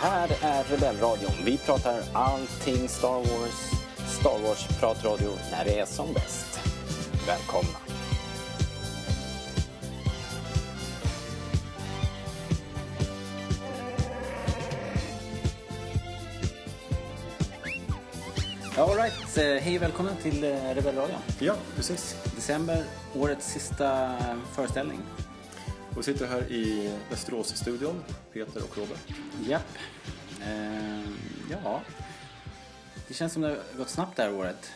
här är Rebellradion. Vi pratar allting Star Wars. Star Wars-pratradio när det är som bäst. Välkomna! Alright, eh, hej och välkommen till eh, Rebellradion. Ja, precis. December, årets sista föreställning. Och vi sitter här i Västerås-studion, Peter och Robert. Japp. Eh, ja, det känns som det har gått snabbt det här året.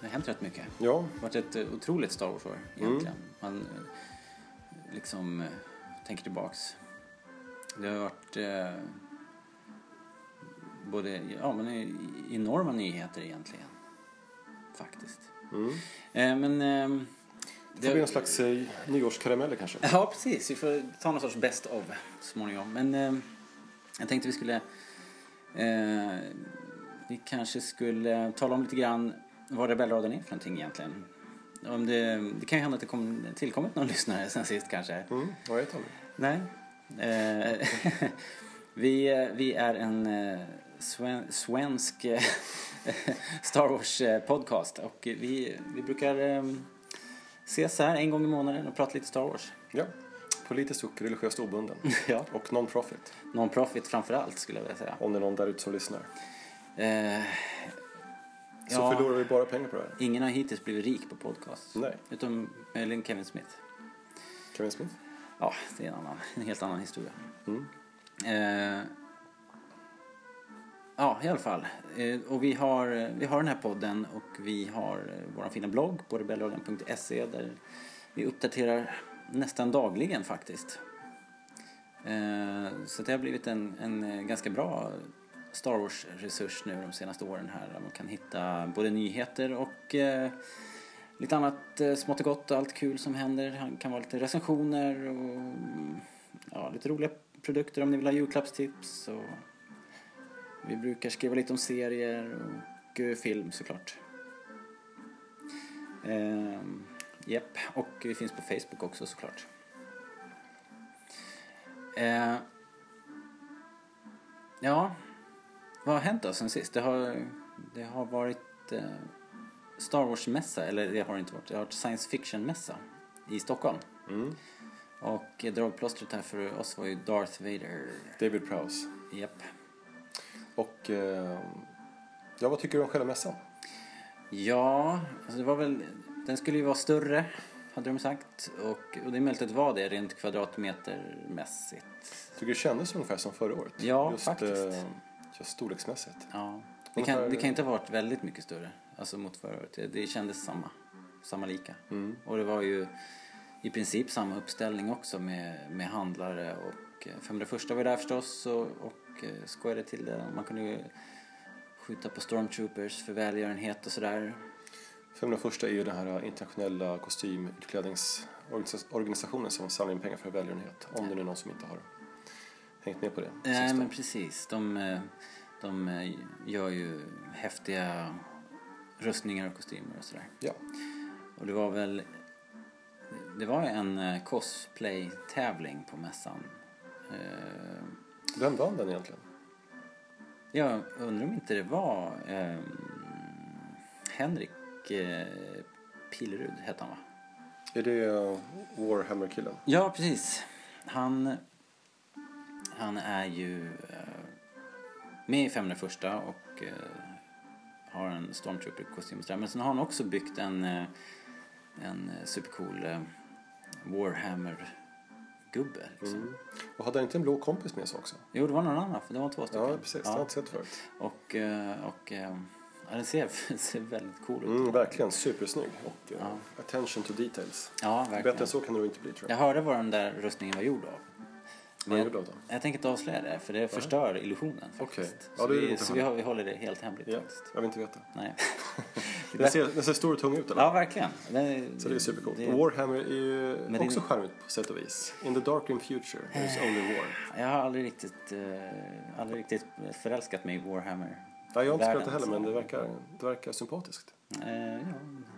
Det har hänt rätt mycket. Ja, Det har varit ett eh, otroligt Star Wars-år egentligen. Man eh, liksom eh, tänker tillbaks. Det har varit eh, både, ja men enorma nyheter egentligen. Faktiskt. mm. Eh, men... Eh, det får bli en slags eh, nyårskarameller kanske. Ja, precis. Vi får ta någon sorts best of så småningom. Men eh, jag tänkte vi skulle... Eh, vi kanske skulle tala om lite grann vad Rebellradion är för någonting egentligen. Om det, det kan ju hända att det kom, tillkommit någon lyssnare sen sist kanske. Mm, jag vet aldrig. Nej. Eh, vi, vi är en eh, sven, svensk eh, Star Wars eh, och vi, vi brukar ses här en gång i månaden och prata lite Star Wars. Ja, politiskt och religiöst obunden. Ja. Och non-profit, Non-profit framför allt skulle jag vilja säga. om det är någon där ute som lyssnar. Eh, Så ja, förlorar vi bara pengar på det här. ingen har hittills blivit rik på podcast. Nej. Utom möjligen Kevin Smith. Kevin Smith? Ja, det är en, annan, en helt annan historia. Mm. Eh, ja, i alla fall. Eh, och vi har, eh, vi har den här podden och vi har eh, vår fina blogg på rebellradion.se där vi uppdaterar nästan dagligen faktiskt. Så det har blivit en, en ganska bra Star Wars-resurs nu de senaste åren här. Där man kan hitta både nyheter och lite annat smått och gott och allt kul som händer. Det kan vara lite recensioner och mm, ja, lite roliga produkter om ni vill ha julklappstips. Och vi brukar skriva lite om serier och film såklart. Ehm, Japp, och vi finns på Facebook också såklart. Eh, ja, vad har hänt då sen sist? Det har, det har varit eh, Star Wars-mässa, eller det har det inte varit. Det har varit science fiction-mässa i Stockholm. Mm. Och dragplåstret här för oss var ju Darth Vader. David Prowse. Japp. Och eh, ja, vad tycker du om själva mässan? Ja, alltså det var väl, den skulle ju vara större, hade de sagt. Och, och det är möjligt att det var det rent kvadratmetermässigt. Tycker det kändes ungefär som förra året? Ja, just, faktiskt. Eh, just storleksmässigt. Ja. Det kan, det kan inte ha varit väldigt mycket större, alltså mot förra året. Det, det kändes samma, samma lika. Mm. Och det var ju i princip samma uppställning också med, med handlare och eh, 501 var ju där förstås och, och eh, skojade till det. Man kunde ju skjuta på stormtroopers för välgörenhet och sådär. 501 är ju den här internationella kostymutklädningsorganisationen som samlar in pengar för välgörenhet. Om det nu är någon som inte har hängt med på det. Nej men precis, de, eh, de eh, gör ju häftiga rustningar och kostymer och sådär. Ja. Och det var väl det var en eh, cosplay-tävling på mässan. Vem vann den egentligen? Jag undrar om inte det var eh, Henrik eh, Pillerud hette han va? Är det eh, Warhammer-killen? Ja, precis. Han, han är ju eh, med i 501 och eh, har en Stormtrooper-kostym. Men sen har han också byggt en, eh, en supercool eh, Warhammer-gubbe. Liksom. Mm. Och hade han inte en blå kompis med sig också? Jo, det var någon annan, för det var två stycken. Ja, precis. Det har jag inte sett förut. Och, eh, och eh, ja, den ser, ser väldigt cool ut. Mm, verkligen supersnygg. Och eh, Ja. attention to details. Ja, verkligen. Bättre än så kan det nog inte bli tror Jag jag. hörde vad den där rustningen var gjord av. Vad gjorde du då? Jag tänker inte avslöja det, för det förstör illusionen Okej. faktiskt. Ja, så vi, så vi, har, vi håller det helt hemligt Ja, faktiskt. jag vill inte veta. Nej. Den ser, den ser stor och tung ut eller? Ja, verkligen. Det, Så det är supercoolt. det- Warhammer är ju också det- charmigt på sätt och vis. In the dark in future, there is only war. Jag har aldrig riktigt, eh, aldrig riktigt förälskat mig i Warhammer Nej, jag har inte spelat det heller, men det verkar, det verkar sympatiskt. Eh, ja,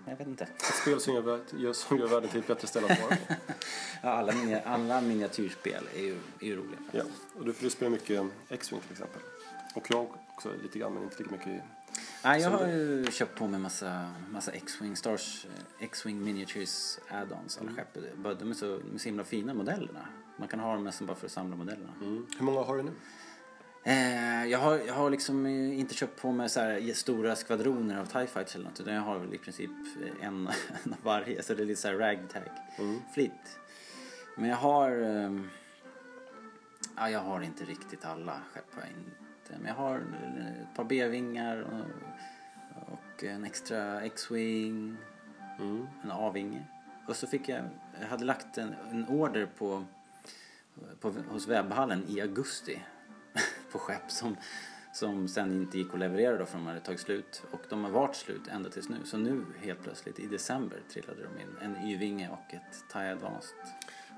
jag vet inte. Ett spel som gör, som gör världen till ett bättre ställe att vara på. Ja, alla, minia- alla miniatyrspel är ju, är ju roliga. Ja, och du, för du spelar mycket X-Wing till exempel. Och jag också lite grann, men inte lika mycket. i- Nej, jag har ju köpt på mig massa, massa X-Wing Stars, X-Wing Miniatures Add-ons, alla skepp. Bara De är så, de är så himla fina modellerna. Man kan ha dem nästan bara för att samla modellerna. Mm. Hur många har du nu? Eh, jag, har, jag har liksom eh, inte köpt på mig så här stora skvadroner av TIE Fighters eller något utan jag har väl i princip eh, en, en av varje. Så det är lite så här ragtag Mm. Men jag har... ehm, ja, jag har inte riktigt alla skepp. jag inte. Men jag har eh, ett par B-vingar och, och en extra X-Wing, Mm. en A-vinge. Och så fick jag, jag hade lagt en, en order på, på, hos webbhallen i augusti på skepp som, som sen inte gick att leverera då för de hade tagit slut. Och de har varit slut ända tills nu. Så nu helt plötsligt i december trillade de in en Y-vinge och ett TIE Advanced.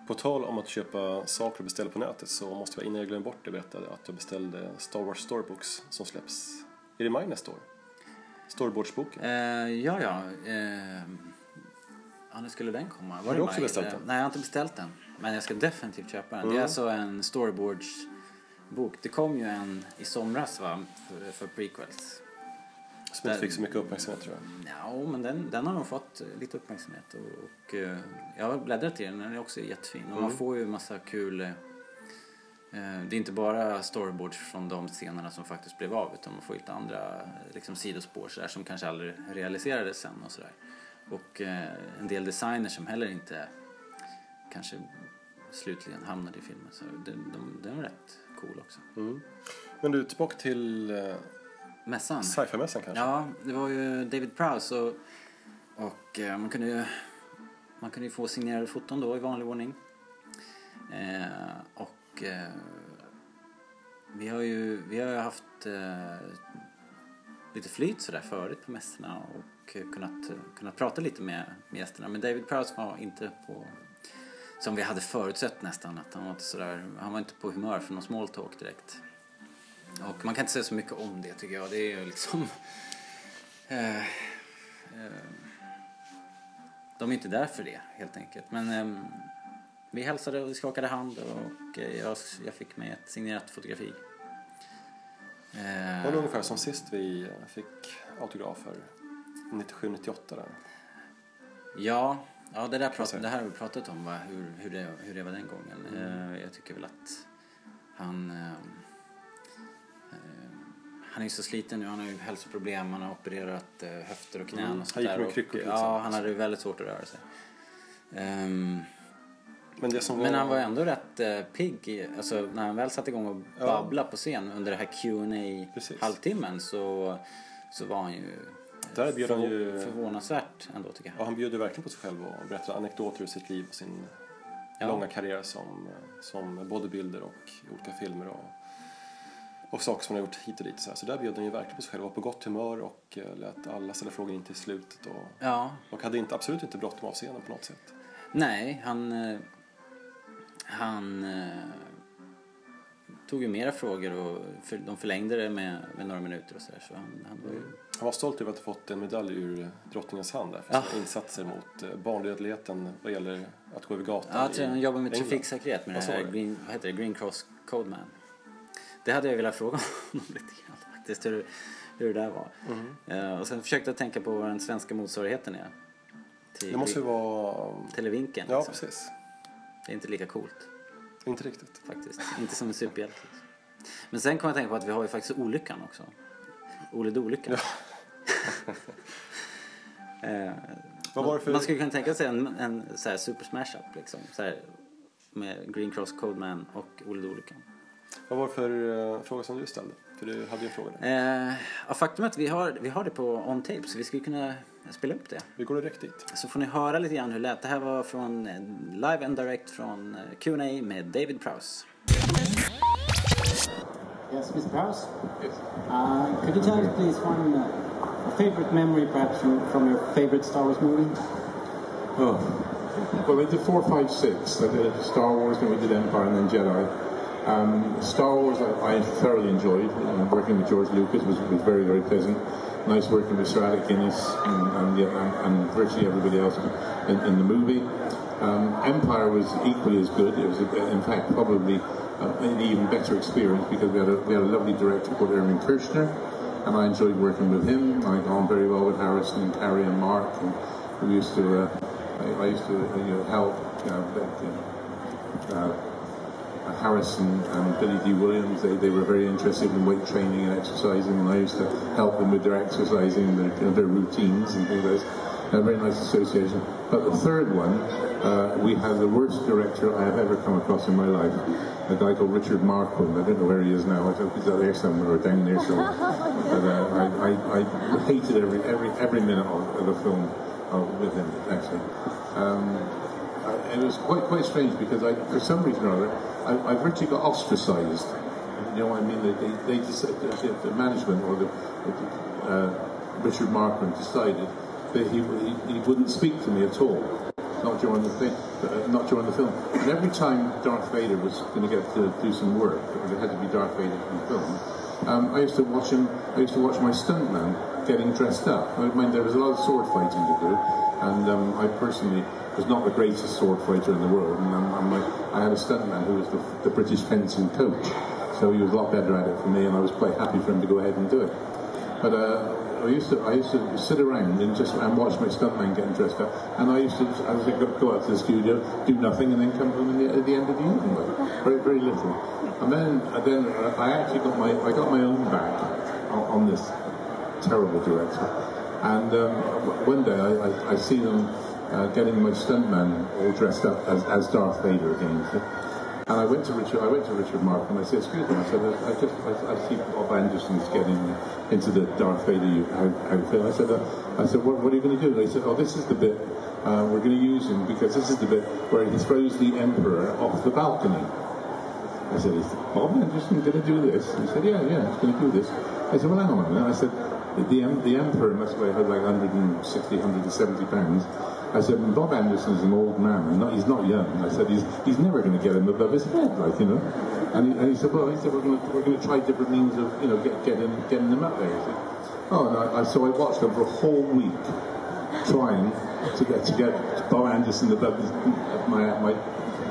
På tal om att köpa saker och beställa på nätet så måste jag innan jag glömmer bort det berätta att jag beställde Star Wars Storybooks som släpps. Är det maj nästa år? Storyboardsboken. Eh, ja, ja. Eh, ja, när skulle den komma? Var Har du också maj, beställt den? Nej, jag har inte beställt den. Men jag ska definitivt köpa den. Det är Mm. alltså en storyboards-bok. Det kom ju en i somras va? För, för prequels. Som inte fick så mycket uppmärksamhet tror jag. Ja, men den, den har nog fått eh, lite uppmärksamhet. Och, och eh, jag har bläddrat i den, den är också jättefin. Och man Mm. får ju massa kul... eh, eh, Det är inte bara storyboards från de scenerna som faktiskt blev av utan man får lite andra liksom, sidospår så där, som kanske aldrig realiserades sen och sådär. Och eh, en del designer som heller inte kanske slutligen hamnade i filmen. Så den, de, den var rätt cool också. Mm. Men du, tillbaka till eh, Mässan. sci-fi-mässan kanske? Ja, det var ju David Prowse och, och eh, man kunde ju man kunde ju få signerade foton då i vanlig ordning. Eh, och eh, vi har ju vi har ju haft eh, lite flyt sådär förut på mässorna och kunnat, kunnat prata lite med, med gästerna. Men David Prowse var inte på som vi hade förutsett nästan att han var inte sådär, han var inte på humör för någon small talk direkt. Och man kan inte säga så mycket om det tycker jag. Det är ju liksom... Eh, eh, de är inte där för det helt enkelt. Men eh, vi hälsade och vi skakade hand och eh, jag, jag fick med ett signerat fotografi. Var det ungefär som sist vi fick autografer? 97-98 där. Ja, ja det, där prat, det här har vi pratat om, va? Hur, hur, det, hur det var den gången. Eh, jag tycker väl att han... Eh, eh, han är ju så sliten nu, han har ju hälsoproblem, han har opererat eh, höfter och knän Mm, och sånt han gick med kryckor till Ja, han hade ju väldigt svårt att röra sig. Ehm, Men var... men han var ändå rätt eh, pigg, i- alltså när han väl satte igång och Ja. babbla på scen under det här qa halvtimmen så, så var han ju Där bjöd han ju- förvånansvärt ändå tycker jag. Ja, han bjöd ju verkligen på sig själv och berättade anekdoter ur sitt liv och sin Ja. långa karriär som, som bodybuilder och olika filmer och, och saker som han har gjort hit och dit. Så, här. så där bjöd han ju verkligen på sig själv och var på gott humör och eh, lät alla ställa frågor in till slutet och, Ja, och hade inte, absolut inte bråttom av scenen på något sätt. Nej, han... eh, Han eh, tog ju mera frågor och för, de förlängde det med, med några minuter och sådär. Så han, han var ju... Han var stolt över att ha fått en medalj ur drottningens hand där för Ja. sina insatser mot eh, barndödligheten vad gäller att gå över gatan Ja, jag tror han jobbar med England. trafiksäkerhet med det här? Green, vad heter det? Green Cross Code Man. Det hade jag velat fråga honom lite grann faktiskt, hur, hur det där var. Mhm. Eh, och sen försökte jag tänka på vad den svenska motsvarigheten är. Till Det måste ju vara... Televinken. Ja, liksom. precis. Det är inte lika coolt. Inte riktigt. faktiskt. Inte som en superhjälte. Men sen kom jag att tänka på att vi har ju faktiskt Olyckan också. Ole Dolyckan. eh, det för... Man skulle kunna tänka sig en, en så här super smash-up liksom. Så här, med Green Cross Code Man och Ole Dolyckan. Vad var det för eh, fråga som du ställde? För du hade ju en fråga där. Eh, ja, faktum är att vi har, vi har det på on tape så vi skulle kunna spela upp det. Vi går direkt dit. Så får ni höra lite grann hur det lät. Det här var från eh, live and direct från eh, Q&A med David Prowse. Yes, Mr. Prowse? Yes. Uh, could you tell us, please, one uh, a favourite memory, perhaps, from, from your favourite Star Wars movie? Oh. Well, they did four, five, six. They did Star Wars, then we did Empire, and then Jedi. Um, Star Wars, I, I thoroughly enjoyed. Uh, working with George Lucas was, was very, very pleasant. Nice working with Sir Alec Guinness and, and, and, and virtually everybody else in, in the movie. Um, Empire was equally as good. It was, a, in fact, probably uh, an even better experience because we had a, we had a lovely director called Erwin Kirshner, and I enjoyed working with him. I got on very well with Harrison and Carrie and Mark, and we used to. Uh, I, I used to uh, you know, help. You know, uh, Harrison and Billy D. Williams, they, they were very interested in weight training and exercising, and I used to help them with their exercising and their, their routines and things like this. A very nice association. But the third one, uh, we had the worst director I have ever come across in my life. A guy called Richard Marquand. I don't know where he is now. I don't he's out there somewhere or down there somewhere. but uh, I, I, I, hated every every every minute of, of the film uh, with him actually. Um, it was quite quite strange because I, for some reason or other, I, I virtually got ostracised. You know what I mean? They, they, they the, management or the, uh, Richard Markman decided that he, he, he wouldn't speak to me at all, not during the thing, uh, not during the film. And every time Darth Vader was going to get to do some work, or it had to be Darth Vader in the film, um, I used to watch him. I used to watch my stuntman getting dressed up. I mean, there was a lot of sword fighting to do, and um, I personally was not the greatest sword fighter in the world, and um, I had a stuntman who was the, the, British fencing coach, so he was a lot better at it for me, and I was quite happy for him to go ahead and do it. But uh, I used to I used to sit around and just and watch my stuntman getting dressed up, and I used to I was go, out to the studio, do nothing, and then come home the, at the end of the evening, very very little. And then and then uh, I actually got my I got my own back on, on this terrible director, and um, one day I, I, I see them uh, getting my stuntman all dressed up as, as Darth Vader again. And I went to Richard. I went to Richard Mark and I said, "Excuse me." I said, "I, just I, I see Bob Anderson's getting into the Darth Vader outfit." I said, uh, "I said, what, what, are you going to do?" And They said, "Oh, this is the bit uh, we're going to use him because this is the bit where he throws the Emperor off the balcony." I said, "Is Bob Anderson going to do this?" He said, "Yeah, yeah, he's going to do this." I said, "Well, hang on a minute." I said, "The the Emperor must weigh like 160, 170 pounds." I said, Bob Anderson's an old man, not, he's not young. I said, he's, he's never going to get him above his head, like, you know. And he, and he said, well, he said, we're going to, try different means of, you know, get, getting, getting him up there. He said, oh, and I, I, so I watched him for a whole week trying to get, to get Bob Anderson above his, my, my,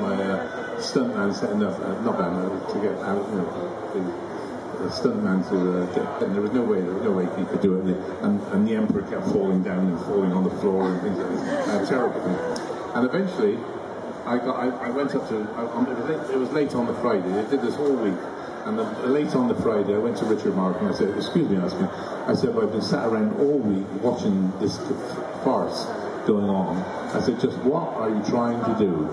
my uh, stuntman setting up, uh, not band, uh, to get out, you know, a stuntman to uh, get, and there was no way, there was no way he could do it. And the, and, the emperor kept falling down and falling on the floor and things like this. Uh, terrible. And eventually, I got, I, I went up to, I, it, was late, it was late on the Friday. They did this all week. And then late on the Friday, I went to Richard Mark and I said, excuse me, asking, I said, well, I've been sat around all week watching this farce going on. I said, just what are you trying to do?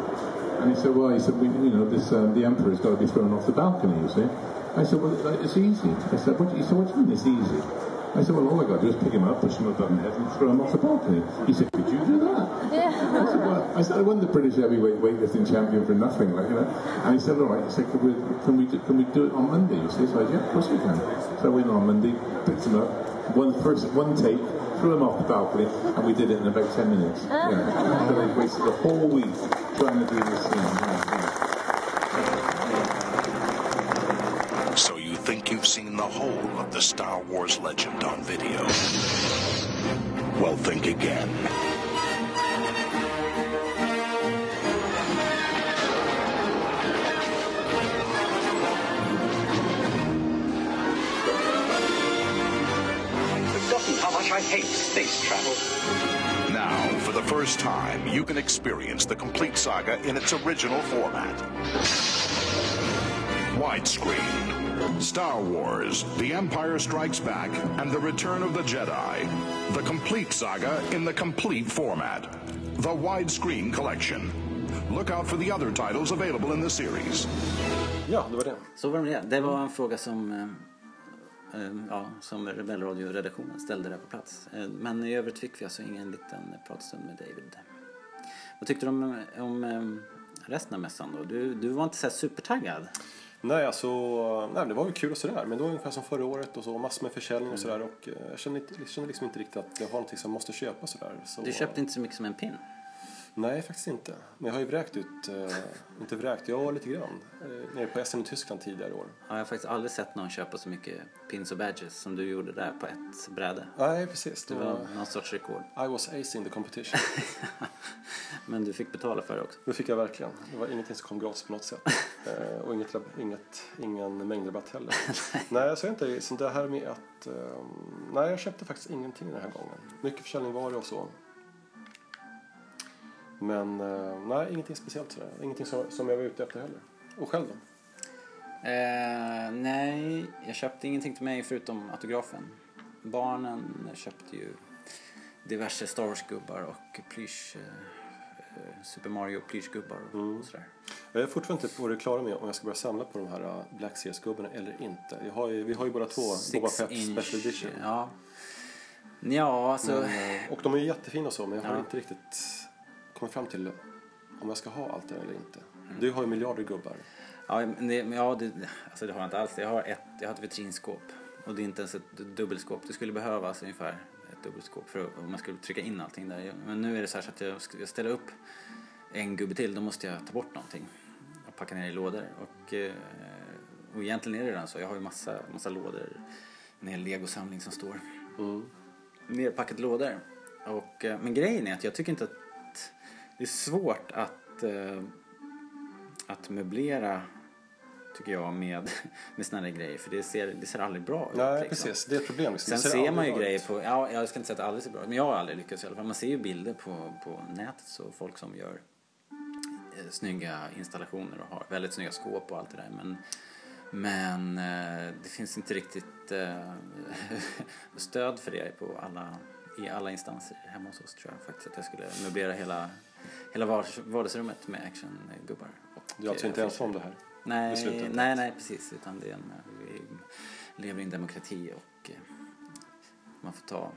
And he said, well, he said, we, you know, this, um, the emperor's got to be thrown off the balcony, you see. I said, well, uh, it's easy. I said, what, he said, what do you mean it's easy? I said, well, all I got to do is pick him up, push him above my head, and throw him off the balcony. He said, could you do that? Yeah. I said, well, I said, I won the British heavyweight weightlifting champion for nothing, like, you know. And he said, all right. He said, can we, can we, do, can we do it on Monday? You see? So I said, yeah, of course we can. So I went on Monday, picked him up, one first, one take, threw him off the balcony, and we did it in about 10 minutes. Ah. Yeah. so they wasted a whole week trying to do this thing. Yeah. You've seen the whole of the Star Wars legend on video. Well, think again. How much I hate space travel. Now, for the first time, you can experience the complete saga in its original format. Widescreen Star Wars, The Empire Strikes Back, and The Return of the Jedi. The complete saga in the complete format. The widescreen collection. Look out for the other titles available in the series. Ja, det var det. Så var det med det. Det var en fråga som, eh, eh, ja, som Rebellradio-redaktionen ställde där på plats. Eh, men i övrigt fick vi alltså ingen liten pratstund med David. Vad tyckte du om, om resten av mässan då? Du, du var inte så supertaggad? Nej, alltså, nej, det var väl kul och sådär. Men det var ungefär som förra året och så massor med försäljning och sådär. Och eh, jag kände, kände liksom inte riktigt att jag har någonting som måste köpa sådär. Så, du köpte inte så mycket som en pin? Nej, faktiskt inte. Men jag har ju vräkt ut, eh, inte vräkt, jag lite grann. Eh, nere på SM i Tyskland tidigare år. Ja, jag har faktiskt aldrig sett någon köpa så mycket pins och badges som du gjorde där på ett bräde. Nej, precis. Det var var, någon sorts rekord. I was ace in the competition. Men du fick betala för det också. Det fick jag verkligen. Det var ingenting som kom gratis på något sätt. Eh, och inget, inget, ingen mängdrabatt heller. nej, så är inte så det här med att... Eh, nej, jag köpte faktiskt ingenting den här gången. Mycket försäljning var det och så. Men eh, nej, ingenting speciellt sådär. Ingenting som, som jag var ute efter heller. Och själv då? Eh, nej, jag köpte ingenting till mig förutom autografen. Barnen köpte ju diverse Star Wars-gubbar och plysch, eh, eh, Super Mario plyschgubbar och, Mm. och sådär. Jag är fortfarande inte på det klara med om jag ska börja samla på de här uh, Black Series-gubbarna eller inte. Jag har ju, vi har ju båda två Boba Fett Special Edition. Ja, ja alltså... Men, eh, och de är ju jättefina och så, men jag har Ja. inte riktigt kommit fram till om jag ska ha allt det eller inte. Mm. Du har ju miljarder gubbar. Ja, men det, men ja det, alltså det har jag inte alls. Jag har ett, jag har ett vitrinskåp. Och det är inte ens ett dubbelskåp. Det skulle behövas ungefär ett dubbelskåp för att, om man skulle trycka in allting där. Men nu är det så här så att jag ska ställa upp en gubbe till. Då måste jag ta bort någonting. Och packa ner i lådor. Och, eh, och egentligen är det redan så. Jag har ju massa, massa lådor. En hel legosamling som står nerpackat lådor. Och, eh, men grejen är att jag tycker inte att det är svårt att, eh, att möblera tycker jag med, med såna här grejer för det ser, det ser aldrig bra ut. Nej, liksom. precis. Det är ett problem. Liksom. Sen ser man ju grejer ut. på, ja, jag ska inte säga att det aldrig ser bra ut, men jag har aldrig lyckats i alla fall. Man ser ju bilder på, på nätet så folk som gör eh, snygga installationer och har väldigt snygga skåp och allt det där. Men, men eh, det finns inte riktigt eh, stöd för det på alla, i alla instanser hemma hos oss tror jag faktiskt att jag skulle möblera hela, hela vardags- vardagsrummet med actiongubbar. Du är alltså eh, inte ensam om det här. Nej, beslutet nej, nej precis. Utan det är en, vi lever i en demokrati och eh, man får ta...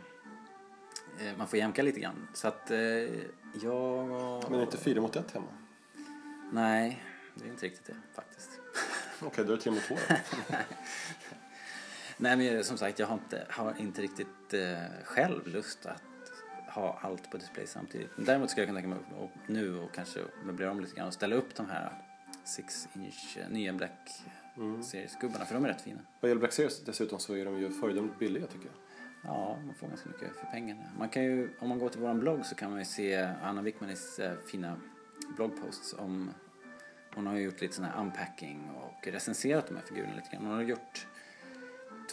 eh, Man får jämka lite grann. Så att eh, jag... Men är inte fyra mot ett hemma. Nej, det är inte riktigt det faktiskt. Okej, då är det tre mot två. Nej, men som sagt, jag har inte, har inte riktigt eh, själv lust att ha allt på display samtidigt. Däremot skulle jag kunna tänka mig att nu och kanske möblera om lite grann och ställa upp de här 6 inch eh, nya Black Series-gubbarna för de är rätt fina. Vad gäller Black Series dessutom så är de ju föredömligt billiga tycker jag. Ja, man får ganska mycket för pengarna. Man kan ju, om man går till vår blogg så kan man ju se Anna Wickmanis eh, fina bloggposts om hon har ju gjort lite sån här unpacking och recenserat de här figurerna lite grann. Hon har gjort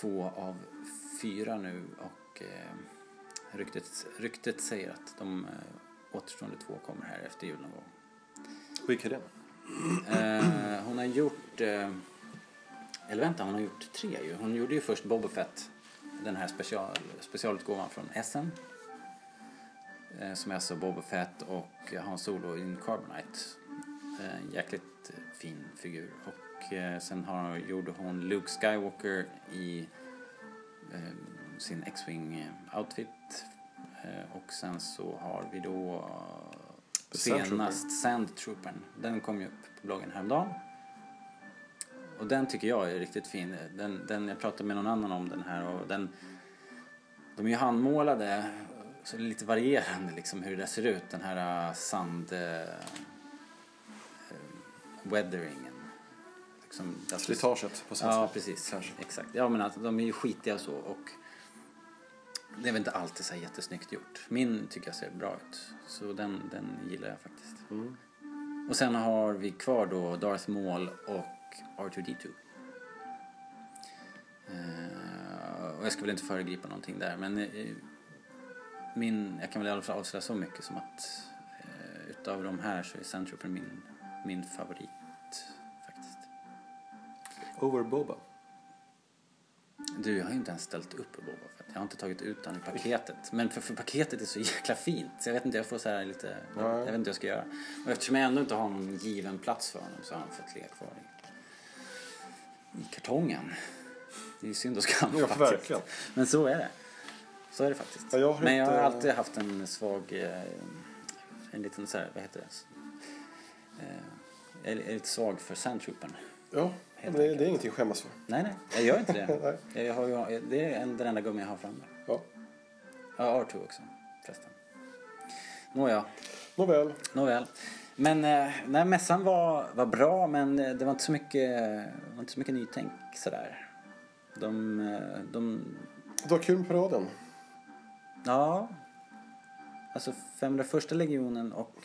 två av fyra nu och eh, ryktet, ryktet säger att de eh, återstående två kommer här efter jul någon gång. Vilka är det? Eh, hon har gjort... Eh, eller vänta, hon har gjort tre ju. Hon gjorde ju först Boba Fett. Den här special, specialutgåvan från Essen. Eh, som är alltså Boba Fett och Han Solo in Carbonite. En jäkligt fin figur. Och sen har, gjorde hon Luke Skywalker i sin X-Wing eh, outfit. Eh, och sen så har vi då eh, senast Sandtroopern. Den kom ju upp på bloggen häromdagen. Och den tycker jag är riktigt fin. Den, den, jag pratade med någon annan om den här och den... De är ju handmålade så det är lite varierande liksom hur det där ser ut. Den här uh, sand... Weatheringen. Liksom, Slitaget på svenska. Ja, precis. Exakt. Ja, men alltså, de är ju skitiga och så och det är väl inte alltid så jättesnyggt gjort. Min tycker jag ser bra ut. Så den, den gillar jag faktiskt. Och sen har vi kvar då Darth Maul och R2D2. Eh, och jag ska väl inte föregripa någonting där men eh, min, jag kan väl i alla fall avslöja så mycket som att eh, utav de här så är Sandtrooper min, min favorit faktiskt. Over Boba. Du, jag har inte ens ställt upp på Boba Fett. Jag har inte tagit ut den i paketet. Men för, för paketet är så jäkla fint. Så jag vet inte, jag får så här lite... Jag vet inte vad jag ska göra. Och eftersom jag ändå inte har någon given plats för honom så har han fått ligga kvar i, i kartongen. Det är ju synd och skam Ja, faktiskt. verkligen. Men så är det. Så är det faktiskt. Ja, jag Men jag har inte- alltid haft en svag... eh, En liten så här, vad heter det? Eh, Jag är lite svag för Sandtroopern. Ja, det, det är ingenting att skämmas för. Nej, nej, jag gör inte det. jag har ju, det är en, den enda gummen jag har framme. Ja. Ja, R2 också förresten. Nåja, Nåväl. nåväl. Men eh, nej, mässan var, var bra men eh, det var inte så mycket, var inte så mycket nytänk sådär. De, eh, de, Det var kul med paraden. ja. Alltså 501 legionen och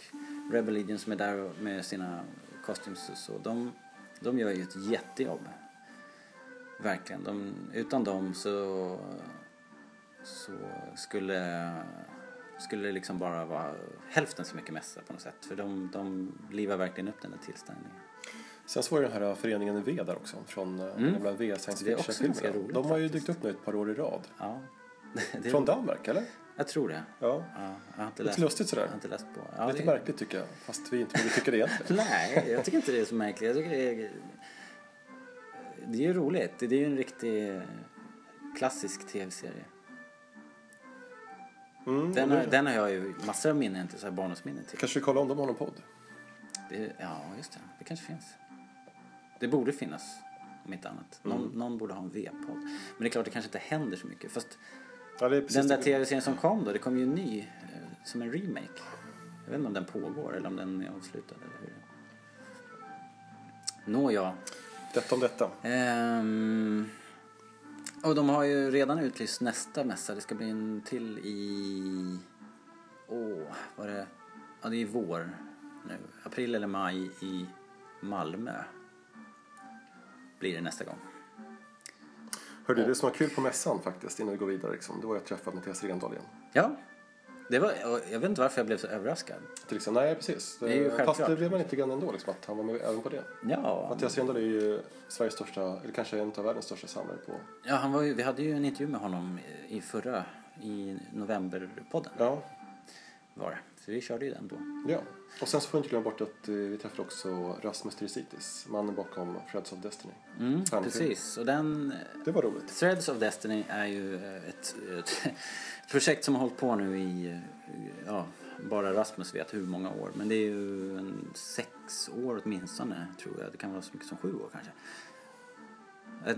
Rebel Legion som är där med sina costumes och så. De, de gör ju ett jättejobb. Verkligen. De, utan dem så, så skulle, skulle det liksom bara vara hälften så mycket mässa på något sätt. För de, de livar verkligen upp den där tillställningen. Sen så var det den här föreningen V där också. Från mm. den gamla V science fiction-filmerna. De har ju dykt upp nu ett par år i rad. Ja. Från Danmark, eller? Jag tror det. Ja. Ja, jag har inte Lite läst, lustigt sådär. Jag har inte läst på. Ja, Lite det- märkligt tycker jag. Fast vi inte borde tycka det egentligen. Nej, jag tycker inte det är så märkligt. Jag tycker det är... Det är ju roligt. Det är ju en riktig klassisk tv-serie. Mm, Den, har, den har jag ju massor av minnen till, så här barndomsminnen till. Kanske vi kollar om de har någon podd. Det, ja, just det. Det kanske finns. Det borde finnas, om inte annat. Någon, Mm. någon borde ha en V-podd. Men det är klart, det kanske inte händer så mycket. Fast Ja, den där tv-serien som kom då, det kom ju en ny, eh, som en remake. Jag vet inte om den pågår eller om den är avslutad eller hur. Nåja. Detta om detta. Ehm, och de har ju redan utlyst nästa mässa. Det ska bli en till i... Åh, vad är det? Ja, det är i vår nu. April eller maj i Malmö. Blir det nästa gång. Hörde det som var kul på mässan faktiskt innan vi går vidare liksom, det var att träffa Mattias Rendahl igen. Ja, det var, och jag vet inte varför jag blev så överraskad. Till exempel, nej precis. är ju Fast det blev man lite grann ändå liksom, att han var med även på det. Ja, Mattias Rendahl är ju Sveriges största, eller kanske en av världens största samlare på. ja han var ju, vi hade ju en intervju med honom i förra, i novemberpodden Ja, var det. Så vi körde ju den då. ja. Och sen så får vi inte glömma bort att eh, vi träffade också Rasmus Trisitis, mannen bakom Threads of Destiny. Mm, precis, och den Det var roligt. Threads of Destiny är ju eh, ett, ett projekt som har hållit på nu i, eh, ja, bara Rasmus vet hur många år. Men det är ju en sex år åtminstone tror jag. Det kan vara så mycket som sju år kanske.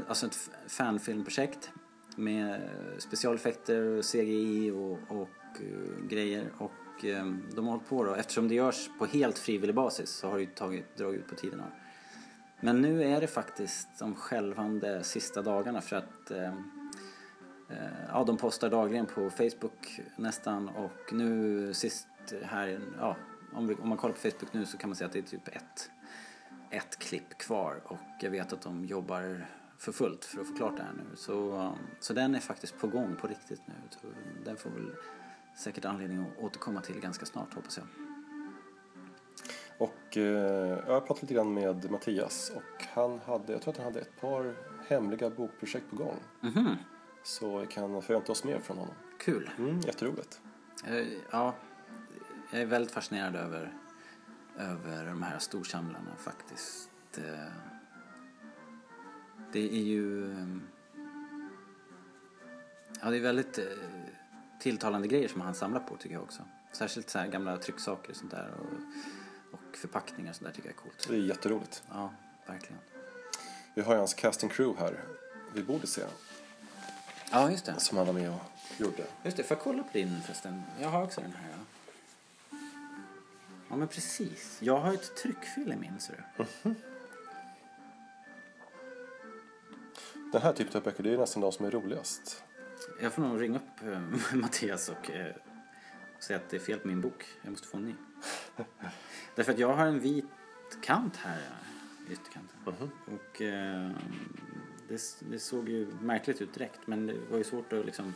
Alltså ett fanfilmprojekt med specialeffekter, CGI och, och grejer. Och eh, de har hållit på då, eftersom det görs på helt frivillig basis så har det ju tagit, dragit ut på tiden. här. Men nu är det faktiskt de självande sista dagarna för att ehm, eh, ja, de postar dagligen på Facebook nästan och nu sist här, ja, om, vi, om man kollar på Facebook nu så kan man se att det är typ ett, ett klipp kvar och jag vet att de jobbar för fullt för att få klart det här nu. Så, ehm, så den är faktiskt på gång på riktigt nu. Så den får väl säkert anledning att återkomma till ganska snart hoppas jag. Och eh, jag pratat lite grann med Mattias och han hade, jag tror att han hade ett par hemliga bokprojekt på gång. Mhm, Så vi kan förvänta oss mer från honom. kul. Mm, jätteroligt. Eh, Ja, jag är väldigt fascinerad över, över de här storsamlarna faktiskt. Eh, Det är ju... eh, Ja, det är väldigt eh, tilltalande grejer som han samlar på tycker jag också. Särskilt så här gamla trycksaker och sånt där och, och förpackningar och sånt där tycker jag är coolt. Det är jätteroligt. Ja, verkligen. Vi har ju hans casting crew här vid bordet ser jag. Ja, just det. Som han var med och gjorde. Just det, får jag kolla på din förresten? Jag har också den här. Ja, ja men precis. Jag har ett tryckfel i min, ser du. Den här typen av böcker, det är nästan de som är roligast. Jag får nog ringa upp eh, Mattias och eh, säga att det är fel på min bok. Jag måste få en ny. Därför att jag har en vit kant här i ytterkanten. Och eh, det, det såg ju märkligt ut direkt. Men det var ju svårt att liksom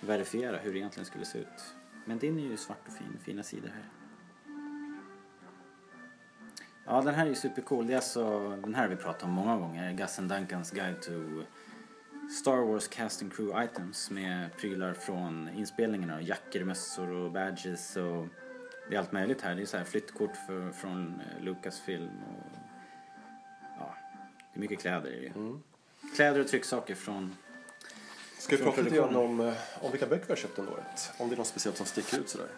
verifiera hur det egentligen skulle se ut. Men din är ju svart och fin, fina sidor här. Ja, den här är ju supercool. Det är alltså, den här har vi pratat om många gånger. And Duncans Guide to Star Wars Casting Crew Items med prylar från inspelningarna. Jackor, mössor och badges och det är allt möjligt här. Det är så här flyttkort för, från eh, Lucasfilm och ja, det är mycket kläder i det. Kläder och trycksaker från Ska vi prata lite grann om, eh, om vilka böcker vi har köpt under året? Om det är något speciellt som sticker ut sådär.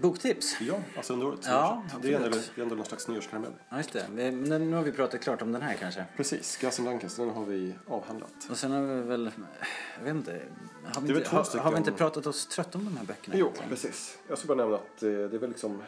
Boktips? Ja, alltså under året. Ja, det, är ändå, det är ändå någon slags nyårskaramell. Ja, just det. Men nu har vi pratat klart om den här kanske. Precis, Gus Dunkers, den har vi avhandlat. Och sen har vi väl, jag vet inte, har vi inte, har, har vi inte pratat oss trött om de här böckerna? Jo, egentligen? precis. Jag ska bara nämna att eh, det är väl liksom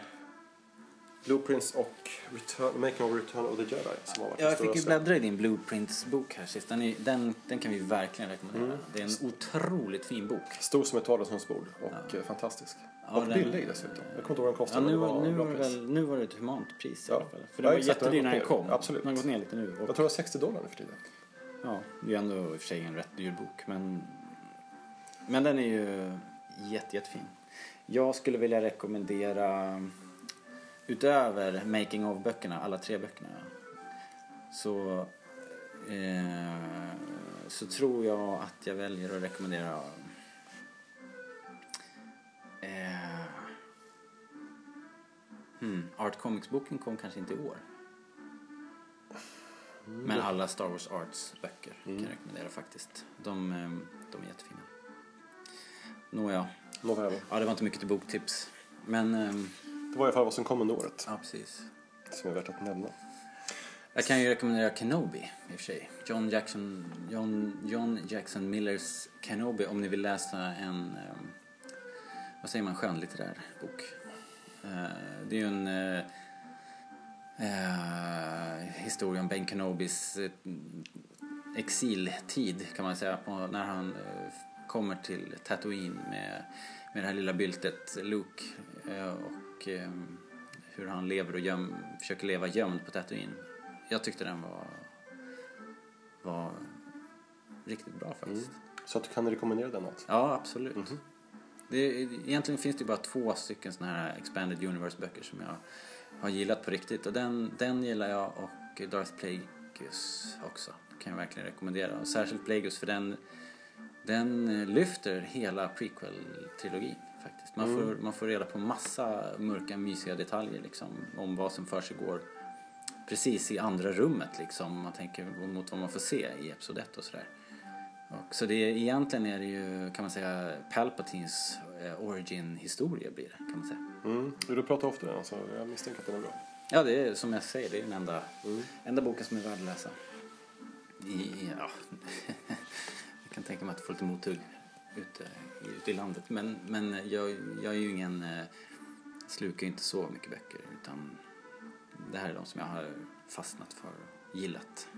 Blueprints och Return, Making of Return of the Jedi som har varit Ja, jag fick ju bläddra i din Blueprints-bok här sist. Den, är, den, den kan vi verkligen rekommendera. Mm. Det är en otroligt fin bok. Stor som ett vardagsrumsbord och eh, fantastisk. Ja, och den- billig dessutom. Jag kommer inte ihåg vad den Ja, kostade. nu, men det var, nu, var väl, nu var det ett humant pris i Ja. alla fall. För Ja, den var jättedyr när den kom. Absolut. Den har gått ner lite nu. Jag Och, tror det var 60 dollar nu för tiden. ja, det är ändå i och för sig en rätt dyr bok. Men, men den är ju jätte, jättefin. Jag skulle vilja rekommendera utöver Making of-böckerna, alla tre böckerna, så, eh, så tror jag att jag väljer att rekommendera eh, hmm, Art Comics-boken kom kanske inte i år. Men alla Star Wars Arts böcker kan jag rekommendera faktiskt. De, eh, de är jättefina. Nåja, Nåväl. ja det var inte mycket till boktips. Men, eh, Det var i alla fall vad som kom under året. ja precis. Som är värt att nämna. Jag kan ju rekommendera Kenobi i och för sig. John Jackson, John, John Jackson Millers Kenobi om ni vill läsa en, eh, vad säger man, skönlitterär bok. Eh, det är ju en eh, eh, historia om Ben Kenobis eh, exiltid kan man säga. När han kommer till Tatooine med, med det här lilla byltet Luke. Eh, och eh, hur han lever och göm, försöker leva gömd på Tatooine. Jag tyckte den var, var riktigt bra faktiskt. Så att du kan rekommendera den alltså? Ja, absolut. Det, egentligen finns det bara två stycken såna här Expanded Universe-böcker som jag har gillat på riktigt. Och den, den gillar jag och Darth Plagueis också. kan jag verkligen rekommendera. Och särskilt Plagueis för den, den lyfter hela prequel-trilogin faktiskt. Man, får, man får reda på massa mörka, mysiga detaljer liksom om vad som för går precis i andra rummet liksom. Om man tänker mot vad man får se i Episod 1 och sådär. Och så det egentligen är det ju, kan man säga, Palpatines eh, origin-historia blir det, kan man säga. Mm. Du pratar ofta om den så jag misstänker att den är bra. Ja, det är som jag säger, det är den enda, enda boken som är värd att läsa. I, ja. jag kan tänka mig att får lite mothugg ute, i- ute i landet. Men, men jag, jag är ju ingen, eh, slukar ju inte så mycket böcker utan det här är de som jag har fastnat för och gillat.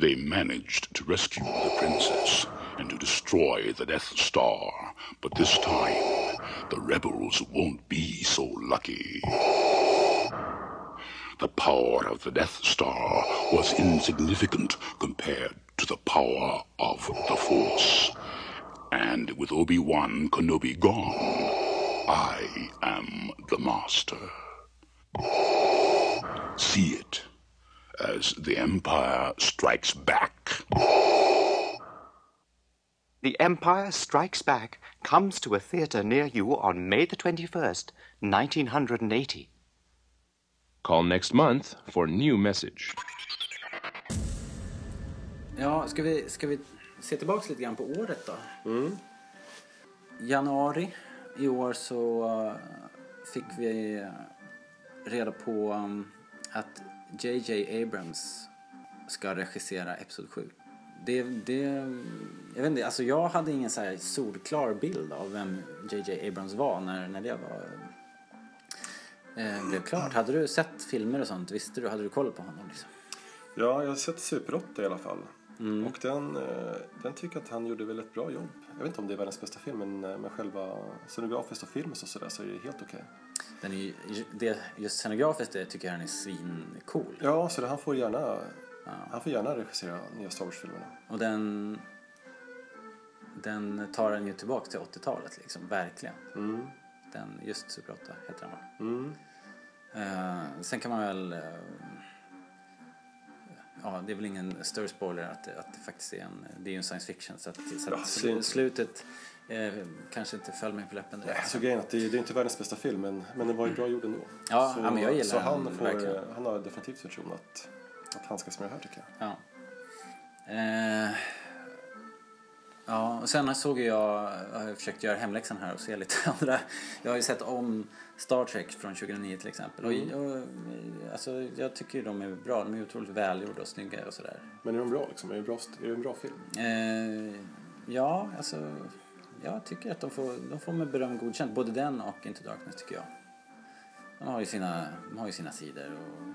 They managed to rescue the princess and to destroy the Death Star, but this time the rebels won't be so lucky. The power of the Death Star was insignificant compared to the power of the Force. And with Obi-Wan Kenobi gone, I am the Master. See it as the Empire strikes back. The Empire Strikes Back comes to a theatre near you on May the 21st, 1980. Call next month for new message. Ja, ska vi, ska vi se tillbaka lite grann på året då? Januari i år så eh, fick vi reda på um, att JJ Abrams ska regissera Episod 7. Det, det, jag vet inte, alltså jag hade ingen så här solklar bild av vem JJ Abrams var när, när det var eh, blev klart. Hade du sett filmer och sånt? Visste du? Hade du koll på honom liksom? Ja, jag har sett Super 8 i alla fall. Och den, eh, den tycker att han gjorde väl ett bra jobb. Jag vet inte om det är världens bästa film, men eh, med själva scenografiskt och filmiskt och sådär så är det helt okej. Den är ju, det, just scenografiskt det tycker jag den är svincool. Ja, så det, han får gärna han får gärna regissera nya Star Wars-filmerna. Och den, den tar den ju tillbaka till 80-talet liksom, verkligen. Den, just Super 8 heter den va? Mm. Eh, sen kan man väl... eh, ja, det är väl ingen större spoiler att, att det faktiskt är en... Det är ju en science fiction så att, så Ja, att det- slutet eh, kanske inte föll mig på läppen direkt. Så grejen att det, det är inte världens bästa film, men, men den var ju bra gjord ändå. Ja, så, ja, men jag gillar så han, får, verkligen. han har definitivt förtroende att att handskas med det här tycker jag. Ja. Eh, ja, och sen såg jag, jag har försökt göra hemläxan här och se lite andra. Jag har ju sett om Star Trek från 2009 till exempel. Och, och, alltså, jag tycker de är bra. De är otroligt välgjorda och snygga och sådär. Men är de bra liksom? Är det, bra, är det en bra film? Eh, ja, alltså. Jag tycker att de får, de får med beröm godkänt. Både den och Into Darkness tycker jag. De har ju sina, de har ju sina sidor. Och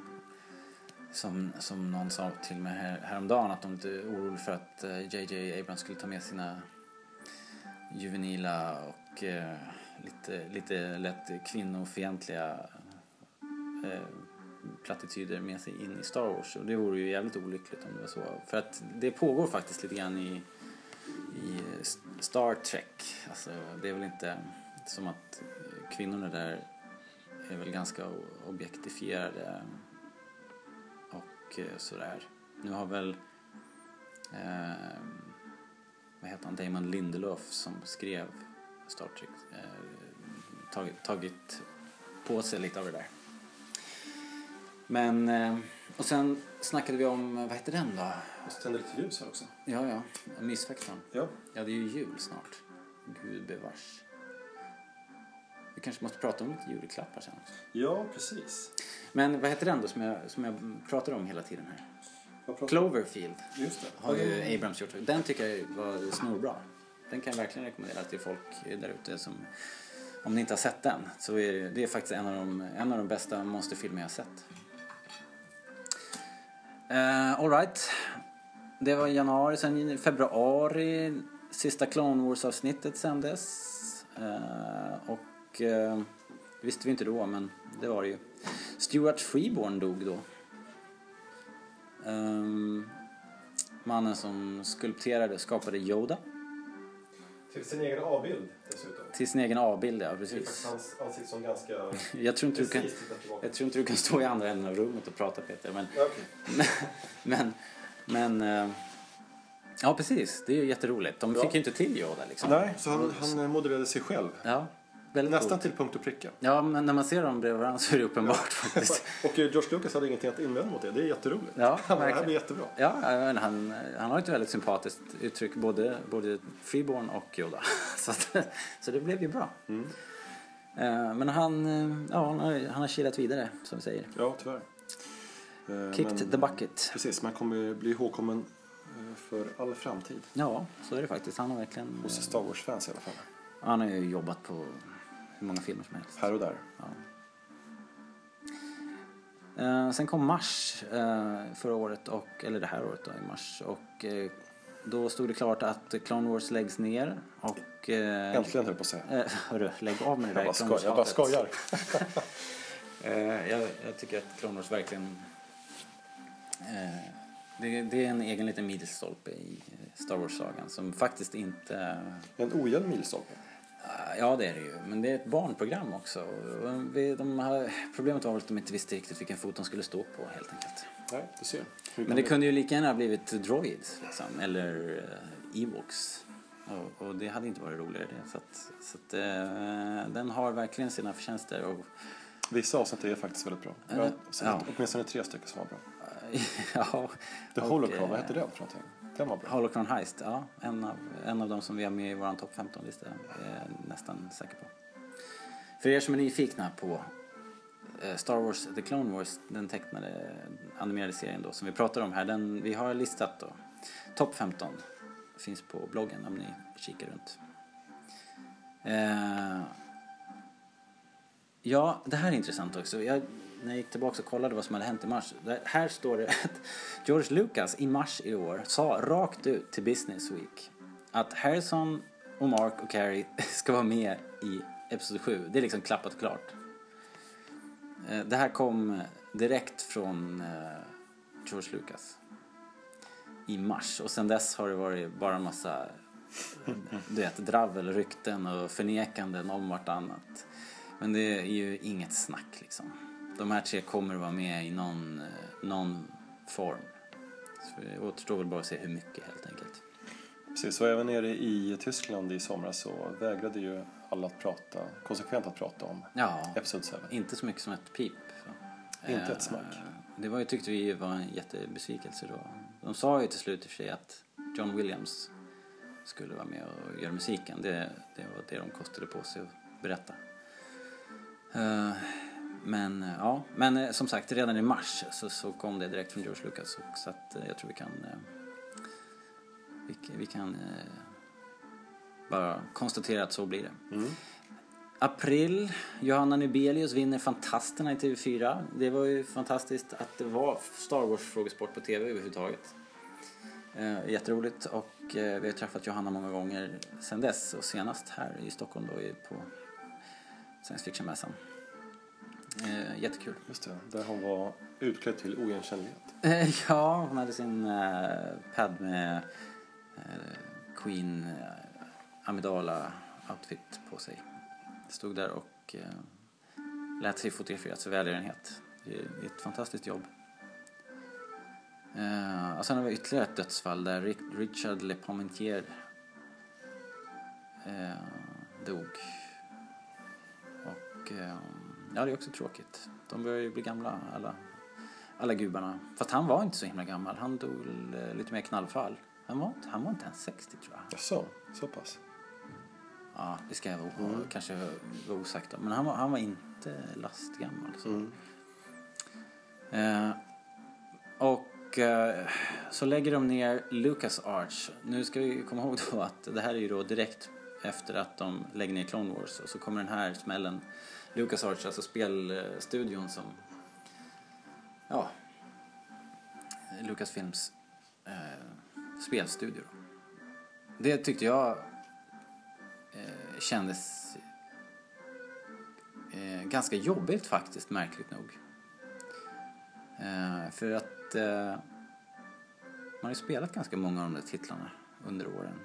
som, som någon sa till mig här, häromdagen att de är lite oroliga för att eh, JJ Abrams skulle ta med sina juvenila och eh, lite, lite lätt kvinnofientliga eh, plattityder med sig in i Star Wars. Och det vore ju jävligt olyckligt om det var så. För att det pågår faktiskt lite grann i, i eh, Star Trek. Alltså, det är väl inte som att kvinnorna där är väl ganska objektifierade och eh, sådär. Nu har väl eh, vad heter han, Damon Lindelof som skrev Star Trek eh, tagit, tagit på sig lite av det där. Men, eh, och sen snackade vi om, vad heter den då? Jag tänder lite ljus här också. Ja, ja, Missfaktorn. Ja. Ja, det är ju jul snart. Gud bevars. Vi kanske måste prata om lite julklappar sen också. Ja, precis. Men vad heter den då som jag, som jag pratar om hela tiden här? Cloverfield Just det. har ju Abrams gjort. Den tycker jag var snorbra. Den kan jag verkligen rekommendera till folk där ute som om ni inte har sett den så är det, det är faktiskt en av de, en av de bästa monsterfilmer jag har sett. Uh, Alright. Det var januari, sen februari sista Clone Wars-avsnittet sändes. Uh, och uh, visste vi inte då, men det var det ju. Stuart Freeborn dog då. Um, mannen som skulpterade och skapade Yoda. Till sin egen avbild dessutom. Till sin egen avbild, ja precis. hans ansikte som ganska... Jag tror inte du kan, jag tror inte du kan stå i andra änden av rummet och prata Peter. Men, Ja, okej. men, men eh, ja precis, det är ju jätteroligt. De Ja. fick ju inte till Yoda liksom. Nej, så han, han modellerade sig själv. Ja, väldigt Nästan coolt. till punkt och pricka. Ja, men när man ser dem bredvid varandra så är det uppenbart faktiskt. Och eh, George Lucas hade ingenting att invända mot det. Det är jätteroligt. Ja, Han det här blir jättebra. Ja, han, han har ett väldigt sympatiskt uttryck, både, både Freeborn och Yoda. Så, att, så det blev ju bra. Mm. Eh, Men han, eh, ja, han har, han har kilat vidare, som vi säger. Ja, tyvärr. Kicked men- the bucket. Precis, man kommer bli ihågkommen för all framtid. Ja, så är det faktiskt. Han har verkligen... Hos Star Wars-fans i alla fall. Han har ju jobbat på hur många filmer som helst. Här och där. Ja. Eh, sen kom mars eh, förra året, och, eller det här året då, i mars. Och eh, då stod det klart att Clone Wars läggs ner. Och, eh, Äntligen höll jag på att säga. Eh, hörru, lägg av med det där Jag bara, skoj, jag bara skojar. Eh, jag, jag tycker att Clone Wars verkligen... Det, det är en egen liten milstolpe i Star Wars-sagan som faktiskt inte... En ojämn milstolpe. Ja, det är det ju. Men det är ett barnprogram också. Vi- De har, problemet var väl att de inte visste riktigt vilken fot de skulle stå på helt enkelt. Nej, du ser. Men det kunde ju lika gärna ha blivit Droids liksom, eller uh, Ewoks. Och, och det hade inte varit roligare det. Så att, så att, eh, den har verkligen sina förtjänster. Och, Vissa avsnitt är faktiskt väldigt bra. Jag har Eh, sett ja. åtminstone tre stycken som var bra. ja, The och, Holocron, eh, vad hette den för någonting? Den var bra. Holocron Heist, ja. En av, en av de som vi har med i vår topp 15-lista. är jag nästan säker på. För er som är nyfikna på eh, Star Wars The Clone Wars, den tecknade animerade serien då som vi pratar om här. Den, vi har listat då. Topp 15 finns på bloggen om ni kikar runt. Eh, ja, det här är intressant också. Jag, när jag gick tillbaka och kollade vad som hade hänt i mars. Där, här står det att George Lucas i mars i år sa rakt ut till Business Week att Harrison och Mark och Carrie ska vara med i Episod 7. Det är liksom klappat och klart. Eh, det här kom eh, direkt från eh, George Lucas i mars och sen dess har det varit bara en massa du vet, dravel, rykten och förnekanden om vartannat. Men det är ju inget snack liksom. De här tre kommer att vara med i någon, eh, någon form. Så det återstår väl bara att se hur mycket helt enkelt. Precis, och även nere i Tyskland i somras så vägrade ju alla att prata, konsekvent att prata om Ja, Episod 7. inte så mycket som ett pip. Inte ett Eh, smack. det var tyckte vi var en jättebesvikelse då. De sa ju till slut i och för sig att John Williams skulle vara med och göra musiken. Det, det var det de kostade på sig att berätta. Men eh, ja, men eh, som sagt redan i mars så, så kom det direkt från George Lucas och, så att eh, jag tror vi kan vi, vi kan bara konstatera att så blir det. April, Johanna Nybelius vinner Fantasterna i TV4. Det var ju fantastiskt att det var Star Wars-frågesport på TV överhuvudtaget. Eh, jätteroligt och vi har träffat Johanna många gånger sedan dess och senast här i Stockholm då på science fiction-mässan. Eh, jättekul. Just det, där hon var utklädd till oigenkännlighet. Eh, ja, hon hade sin eh, pad med eh, Queen eh, Amidala-outfit på sig. Stod där och eh, lät sig fotograferas i välgörenhet. Det är ett fantastiskt jobb. Eh, och sen har vi ytterligare ett dödsfall där Richard Le Parmentier eh, dog. Och eh, ja, det är också tråkigt. De börjar ju bli gamla alla, alla gubbarna. Fast han var inte så himla gammal. Han dog lite mer knallfall. Han var, han var inte ens 60 tror jag. Jaså, så pass? Ja, det ska jag vara, kanske vara osagt om. Men han var, han var inte lastgammal. Så. Eh, och eh, så lägger de ner Lucas Arts. Nu ska vi komma ihåg då att det här är ju då direkt efter att de lägger ner Clone Wars. Och så kommer den här smällen. Lucas Arts, alltså spelstudion som... Ja. Lucasfilms eh, spelstudio. då. Det tyckte jag eh, kändes eh, ganska jobbigt faktiskt, märkligt nog. Eh, för att eh, man har ju spelat ganska många av de där titlarna under åren.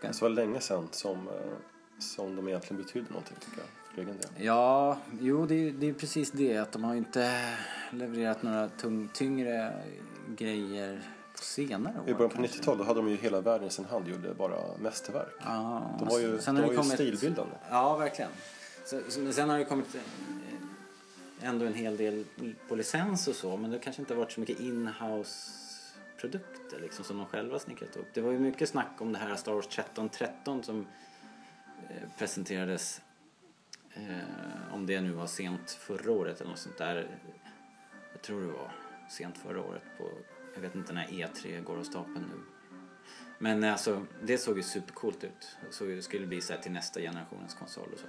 Det var länge sedan som, eh, som de egentligen betydde någonting tycker jag, för egen del. Ja, jo det är, det är precis det att de har inte levererat några tung, tyngre grejer på senare år. I början på kanske. 90-talet hade de ju hela världen i sin hand gjorde bara mästerverk. Ja, De var ju, sen de var ju kommit- stilbildande. Ja, verkligen. Så, men sen har det kommit eh, ändå en hel del på licens och så. Men det kanske inte har varit så mycket in-house produkter liksom, som de själva snickrat upp. Det var ju mycket snack om det här Star Wars 1313 som eh, presenterades. Eh, om det nu var sent förra året eller något sånt där. Jag tror det var sent förra året på, jag vet inte när E3 går av stapeln nu. Men eh, alltså, det såg ju supercoolt ut. Det såg det skulle bli så här till nästa generationens konsol och så.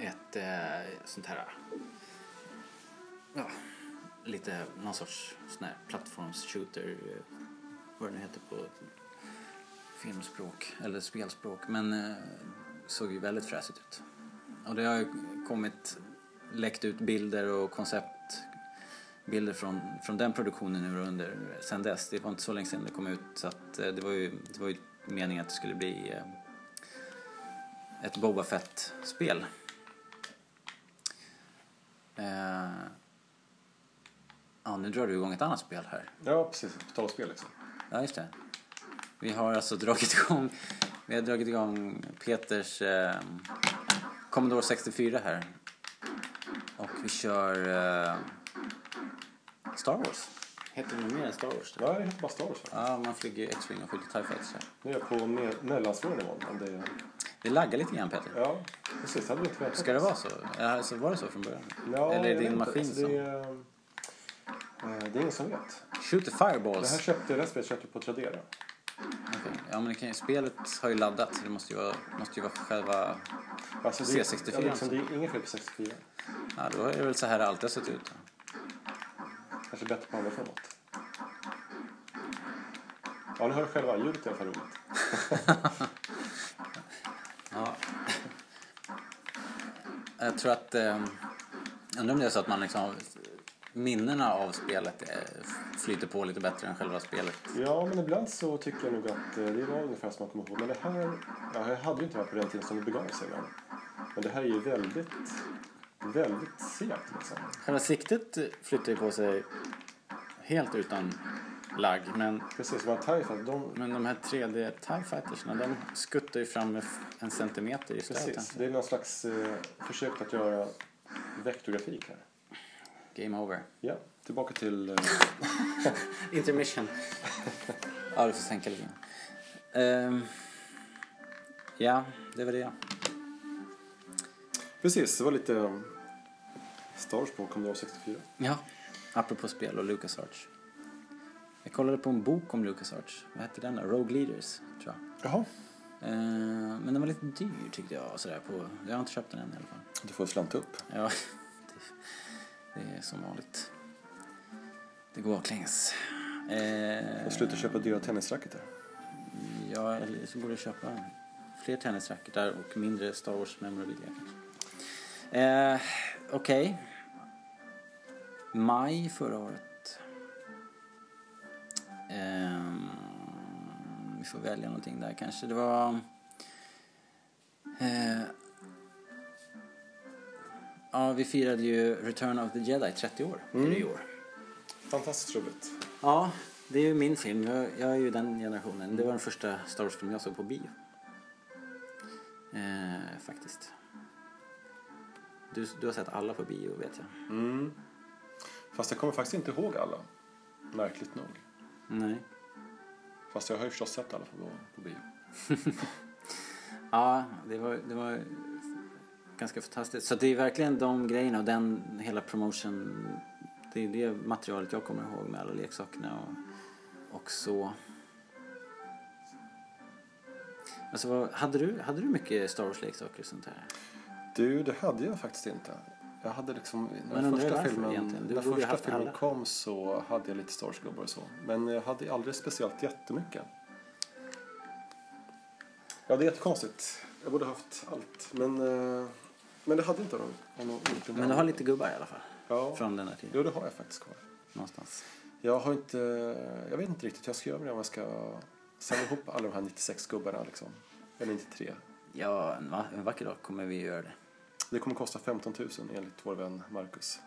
Ett eh, sånt här... Ja, lite någon sorts sån här plattforms-shooter. Eh, vad det nu heter på filmspråk eller spelspråk. Men eh, såg ju väldigt fräsigt ut. Och det har ju kommit, läckt ut bilder och konceptbilder från, från den produktionen nu under, sen dess. Det var inte så länge sedan det kom ut så att eh, det var ju, det var ju meningen att det skulle bli eh, ett Boba Fett-spel. Eh, ja, nu drar du igång ett annat spel här. Ja, precis. På tal spel liksom. Ja, just det. Vi har alltså dragit igång, vi har dragit igång Peters eh, Commodore 64 här. Och vi kör eh, Star Wars. Heter det mer än Star Wars? Ja, det heter bara Star Wars va? Ja, man flyger X-Wing och skjuter TIE Fighters här. Nu är jag på me- mellansvår nivån. men Det, Det laggar lite grann Peter. ja, precis. Det hade vi inte väntat Ska det oss. vara så? Ja, så var det så från början? Ja, Eller är jag det din inte. maskin Alltså, som... det, är, eh, det är ingen som vet. Shoot the Det fireballs. här köpte jag spelet köpte jag på Tradera. Okej. Ja, men det kan, ju- spelet har ju laddat. så Det måste ju vara, måste ju vara själva... Alltså, det, C64 Ja, liksom, det är inget fel på 64. Ja, då är det väl så här det alltid har sett ut. Kanske bättre på andra format. Ja, ni hör själva. Ljudet är i alla fall roligt. Ja. Jag tror att... Eh, undrar om det är så att man liksom... Minnena av spelet eh, flyter på lite bättre än själva spelet. Ja, men ibland så tycker jag nog att eh, det var ungefär som man kommer ihåg. Men det här, ja, jag hade ju inte varit på den tiden som det begav sig. Men, men det här är ju väldigt, väldigt segt liksom. Själva siktet flyttar ju på sig helt utan lagg. Men, Precis, en TIE Fighter, de, men de här 3D TIE Fightersna, de skuttar ju fram med en centimeter i precis. stöten. Det är någon slags eh, försök att göra vektorgrafik här. Game over. Ja, tillbaka till... eh, Intermission. ja, du får sänka lite grann. Ehm, ja, det var det. Precis, det var lite um, Star Wars på Commodore 64. Ja, apropå spel och LucasArts. Jag kollade på en bok om LucasArts. Vad hette den då? Rogue Leaders, tror jag. Jaha. Ehm, men den var lite dyr tyckte jag. Sådär, på, jag har inte köpt den än i alla fall. Du får slanta upp. Ja, det, det är som vanligt. Det går baklänges. Eh, Och sluta köpa dyra tennisracketar. Ja, eller så borde jag köpa fler tennisracketar och mindre Star Wars memorabilia kanske. Eh, Okej. Maj förra året. Ehm, vi får välja någonting där kanske. Det var... Eh, ja, vi firade ju Return of the Jedi 30 år. Mm. Det är i år. Fantastiskt roligt. Ja, det är ju min film. Jag, jag är ju den generationen. Det var den första Star Wars-film jag såg på bio. Eh, faktiskt. Du, du har sett alla på bio vet jag. Mm. Fast jag kommer faktiskt inte ihåg alla. Märkligt nog. Nej. Fast jag har ju förstås sett alla på, på bio. Ja, det var, det var ganska fantastiskt. Så det är verkligen de grejerna och den hela promotion. Det är det materialet jag kommer ihåg med alla leksakerna och, och så. Alltså, vad, hade, du, hade du mycket Star Wars-leksaker och sånt där? Du, det hade jag faktiskt inte. Jag hade liksom, när Men första filmen, när första filmen alla. kom så hade jag lite Star Wars-gubbar och så. Men jag hade aldrig speciellt jättemycket. Ja, det är jättekonstigt. Jag borde haft allt. Men, eh, men det hade inte de. Men du har lite gubbar i alla fall. Ja. Från den här tiden. Jo, det har jag faktiskt kvar. Någonstans. Jag har inte, jag vet inte riktigt hur jag ska göra med det om jag ska samla ihop alla de här 96 gubbarna liksom. Eller 93. Ja, en, va- en vacker dag kommer vi göra det. Det kommer kosta 15 000 enligt vår vän Marcus.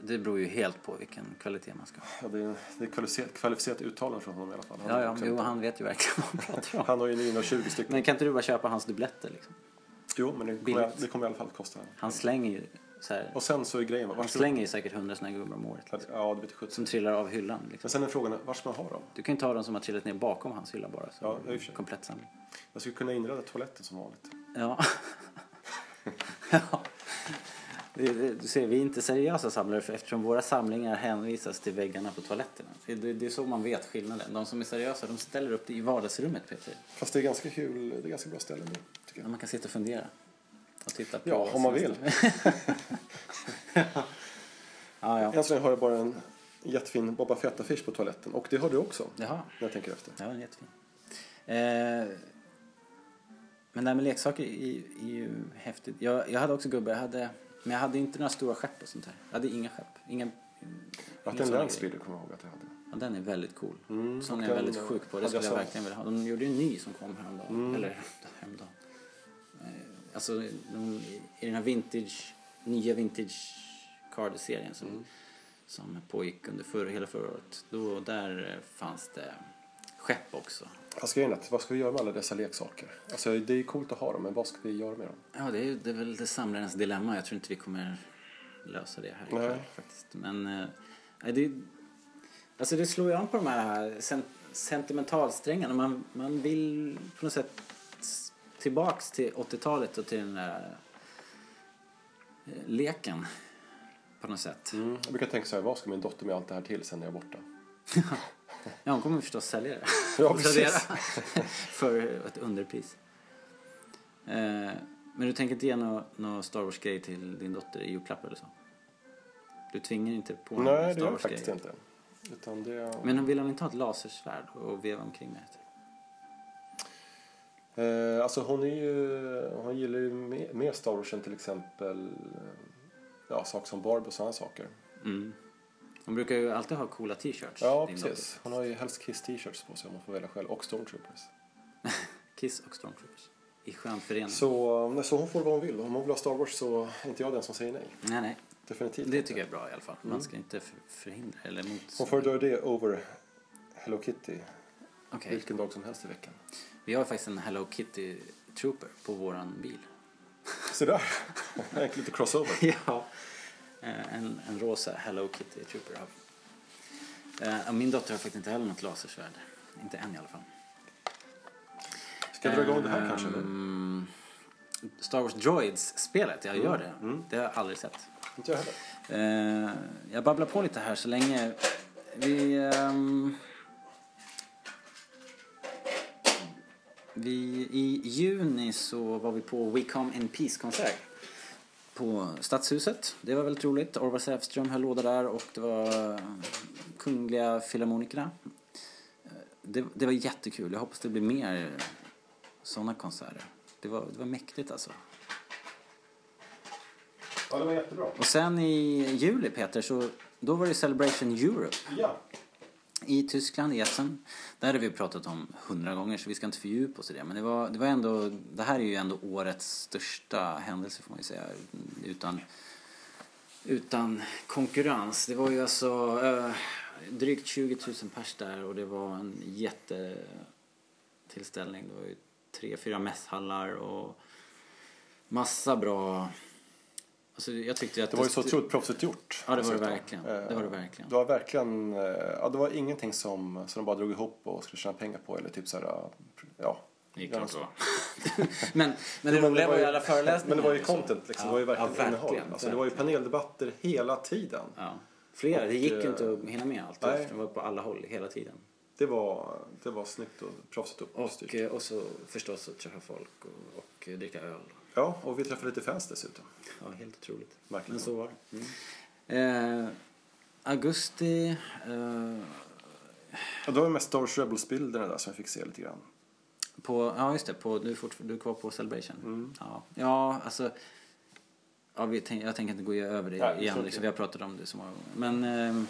Det beror ju helt på vilken kvalitet man ska ha. Ja, det är, det är kvalificerat, kvalificerat uttalande från honom i alla fall. Han Ja, ja, jo, han vet ju verkligen vad han pratar om. han har ju 920 stycken. Men kan inte du bara köpa hans dubbletter liksom? Jo, men det kommer, det kommer i alla fall att kosta. Han slänger ju här, Och sen så är grejen, han slänger ju säkert hundra här gubbar om året. Liksom, Ja, det vet sjutton. som trillar av hyllan. Liksom. Men sen är frågan, var ska man ha dem? Du kan ju ta dem som har trillat ner bakom hans hylla bara. Så Ja, komplett samling. Jag skulle kunna inreda toaletten som vanligt. Ja. ja. Du ser, vi är inte seriösa samlare för eftersom våra samlingar hänvisas till väggarna på toaletterna. Det, är så man vet skillnaden. De som är seriösa de ställer upp det i vardagsrummet Peter. Fast det är ganska kul, det är ganska bra ställe nu, tycker jag. man kan sitta och fundera. Och titta på Ja, om man vill. ja, ja. Så länge har jag bara en jättefin Boba Fett-affisch på toaletten. Och det har du också, Jaha. när jag tänker efter. Ja, den är jättefin. Eh, men det här med leksaker är, är ju häftigt. Jag, jag hade också gubbar, jag hade, men jag hade inte några stora skepp och sånt här. Jag hade inga skepp. Inga, Jag hade en Landspeeder, kommer jag ihåg att jag hade. Ja, den är väldigt cool. Mm, Sån är jag väldigt eh, sjuk på. Det skulle jag jag verkligen vilja ha. De gjorde ju en ny som kom häromdagen. Mm. Eller häromdagen. Eh, Alltså de, i den här vintage, nya vintage card-serien som, Mm. som pågick under förra, hela förra året. Då, där eh, fanns det skepp också. Fast grejen vad ska vi göra med alla dessa leksaker? Alltså det är coolt att ha dem, men vad ska vi göra med dem? Ja, det är, det är väl det samlarens dilemma. Jag tror inte vi kommer lösa det här ikväll faktiskt. Men eh, det, alltså det slår ju an på de här sen, sentimentalsträngarna. Man, man vill på något sätt tillbaks till 80-talet och till den där eh, leken på något sätt. Mm. Jag brukar tänka så här, vad ska min dotter med allt det här till sen när jag är borta? Ja, hon kommer förstås sälja det. Ja, precis. För ett underpris. Eh, men du tänker inte ge någon nå Star Wars-grej till din dotter i julklapp eller så? Du tvingar inte på henne Nej, en det Star gör jag Wars-grej. faktiskt inte. Utan det... Men vill hon inte ha ett lasersvärd och veva omkring med? Eh, alltså hon är ju, hon gillar ju mer, mer Star Wars än till exempel ja, saker som Barbie och sådana saker. Mm. Hon brukar ju alltid ha coola t-shirts. Ja, precis. Hon har ju helst Kiss t-shirts på sig om hon får välja själv. Och Stormtroopers. Kiss och Stormtroopers. I skön förening. Så, så hon får vad hon vill. Om hon vill ha Star Wars så är inte jag den som säger nej. Nej, nej. Definitivt Det inte. tycker jag är bra i alla fall. Man ska inte för- förhindra eller mot... Hon föredrar det over Hello Kitty Okej. vilken dag som helst i veckan. Vi har faktiskt en Hello Kitty Trooper på våran bil. Så där. Lite crossover. ja. Eh, En, en rosa Hello Kitty Trooper har vi. Eh, min dotter har faktiskt inte heller något lasersvärd. Inte än i alla fall. Ska jag dra igång det här kanske? Ehm, Star Wars Droids-spelet, jag gör det. Det har jag aldrig sett. Inte jag heller. Eh, jag babblar på lite här så länge. Vi... ehm, vi I juni så var vi på We Come In Peace-konsert på Stadshuset. Det var väldigt roligt. Orvar Säfström höll låda där och det var Kungliga Filharmonikerna. Eh, Det, det var jättekul. Jag hoppas det blir mer sådana konserter. Det var, det var mäktigt alltså. Ja, det var jättebra. Och sen i juli Peter, så då var det Celebration Europe Ja i Tyskland, i Essen. Det här har vi pratat om hundra gånger så vi ska inte fördjupa oss i det. Men det, var, det var ändå, det här är ju ändå årets största händelse får man ju säga. Utan, utan konkurrens. Det var ju alltså eh, drygt 20 000 pers där och det var en jättetillställning. Det var ju tre, fyra mässhallar och massa bra... Alltså jag tyckte att Det var ju så otroligt proffsigt gjort. Ja, det var det dessutom. verkligen. Eh, Det var det verkligen. Det var verkligen, eh, ja det var ingenting som, som de bara drog ihop och skulle tjäna pengar på eller typ så här, ja. Det är klart men, men det Men roliga var ju alla föreläsningar. Men det var ju liksom. content liksom. Ja, det var ju verkligen, ja, innehåll. Alltså, det var ju verkligen. paneldebatter hela tiden. Ja. Flera, det gick ju Och, inte eh, att hinna med allt. nej. Det var på alla håll hela tiden. Det var, det var snyggt och proffsigt uppstyrt. Och, eh, och så förstås att träffa folk och, och eh, dricka öl. Ja, och vi träffade lite fans dessutom. Ja, helt otroligt. Verkligen. Men så var det. Eh, augusti... Eh, Och då var det mest Wars Rebels-bilderna där som jag fick se lite grann. på, ja, just det. På, du, är fort, du är kvar på Celebration. Mm. Ja, ja, alltså... Ja, vi, jag tänker inte gå över det Nej, igen. Liksom, vi har pratat om det så många gånger. Men ehm,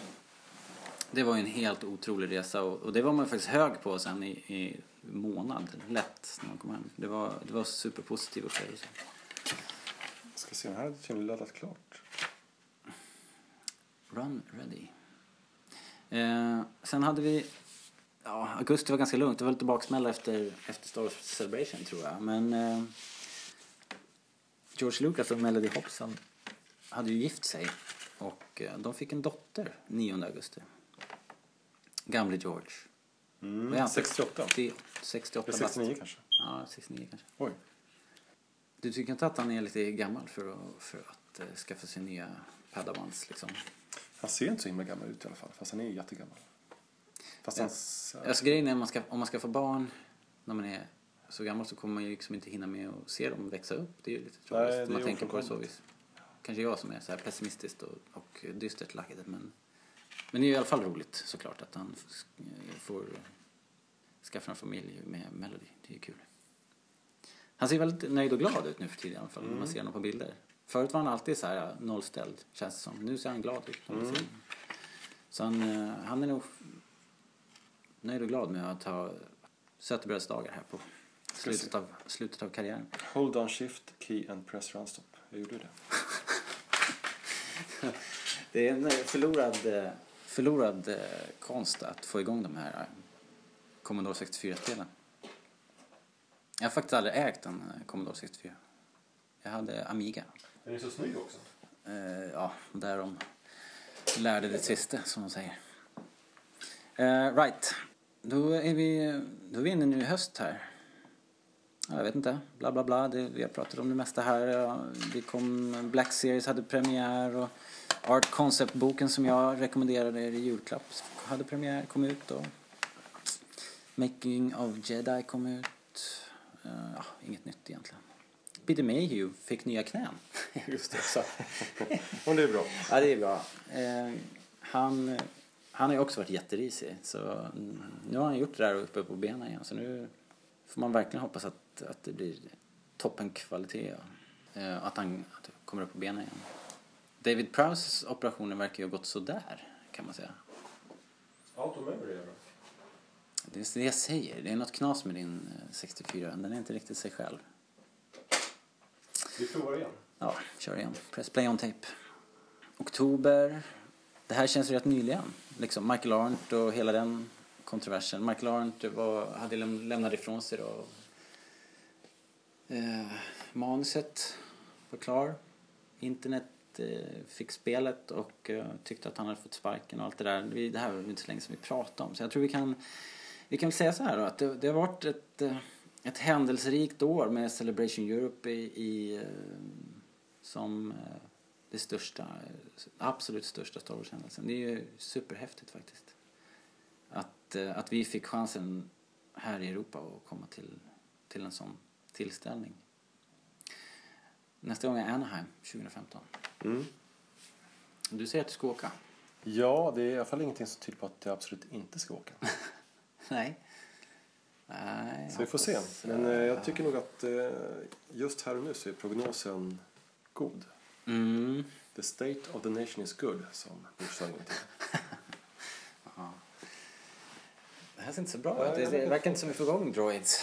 det var ju en helt otrolig resa och, och det var man faktiskt hög på sen i, i månad. Lätt när man kom hem. Det var, det var superpositiv upplevelse. Ska se, den här tydligen laddat klart. Run ready. Eh, sen hade vi... Ja, augusti var ganska lugnt. Det var lite baksmälla efter, efter Star Wars Celebration tror jag. Men eh, George Lucas och Melody Hobson hade ju gift sig. Och eh, de fick en dotter 9 augusti. Gamle George. Han? 68. 60, 68 Eller bast. 69 kanske. Ja, 69 kanske. Oj. Du tycker inte att han är lite gammal för att, för att eh, skaffa sig nya padawans liksom? Han ser inte så himla gammal ut i alla fall. Fast han är jättegammal. Fast Ja. hans... Alltså grejen är om man ska, om man ska få barn när man är så gammal så kommer man ju liksom inte hinna med att se dem växa upp. Det är ju lite Nej, tragiskt det om man tänker på det så vis. Kanske jag som är så här pessimistiskt och, och dystert lagd men, men det är i alla fall roligt såklart att han får skaffa en familj med Melody. Det är kul. Han ser väldigt nöjd och glad ut nu för tiden i alla fall när Mm. man ser honom på bilder. Förut var han alltid så här nollställd känns det som. Nu ser han glad ut. Mm. Så han, eh, han är nog nöjd och glad med att ha sötebrödsdagar här på slutet av, slutet av karriären. Hold on shift, key and press run stop. Jag gjorde det. Det är en eh, förlorad, eh, förlorad eh, konst att få igång de här eh, Commodore 64-spelen. Jag har faktiskt aldrig ägt en eh, Commodore 64. Jag hade Amiga. Den är så snygg också. Eh, ja, därom lärde det sista, som de säger. Eh, right. Då är, vi, då är vi inne nu i höst här. Ja, Jag vet inte, bla bla bla. Det, vi har pratat om det mesta här. Det kom, Black Series hade premiär och Art Concept-boken som jag rekommenderade er i julklapp hade premiär, kom ut då. Making of Jedi kom ut. Eh, ja, inget nytt egentligen. Peter Mayhew fick nya knän. Just det, så. Men det är bra. Ja, det är bra. Eh, han, han har ju också varit jätterisig. Så nu har han gjort det där uppe på benen igen. Så nu får man verkligen hoppas att, att det blir toppenkvalitet. Eh, att han att kommer upp på benen igen. David Prowses operationer verkar ju ha gått sådär, kan man säga. Är bra. Det är det jag säger. Det är något knas med din eh, 64. Den är inte riktigt sig själv. Vi provar igen. Ja, kör igen. Press play on tape. Oktober. Det här känns rätt nyligen. Liksom Michael Arndt och hela den kontroversen. Michael Arndt var, hade läm- lämnat ifrån sig då. Eh, manuset var klar. Internet eh, Eh, fick spelet och eh, tyckte att han hade fått sparken och allt det där. Det här var inte så länge som vi pratade om. Så jag tror vi kan, vi kan väl säga så här då, att det, det har varit ett, eh, ett händelserikt år med Celebration Europe i, i som det största, absolut största Star Wars-händelsen. Det är ju superhäftigt faktiskt. Att, att vi fick chansen här i Europa att komma till, till en sån tillställning. Nästa gång är Anaheim 2015. Mm. Du säger att du ska åka? Ja, det är i alla fall ingenting som tyder på att jag absolut inte ska åka. Nej. Nej. Så vi får se. Men eh, jag tycker nog att eh, just här och nu så är prognosen god. Mm. The state of the nation is good, som Bush sa en gång till. Det här ser inte så bra ut. Det verkar inte som vi får igång droids.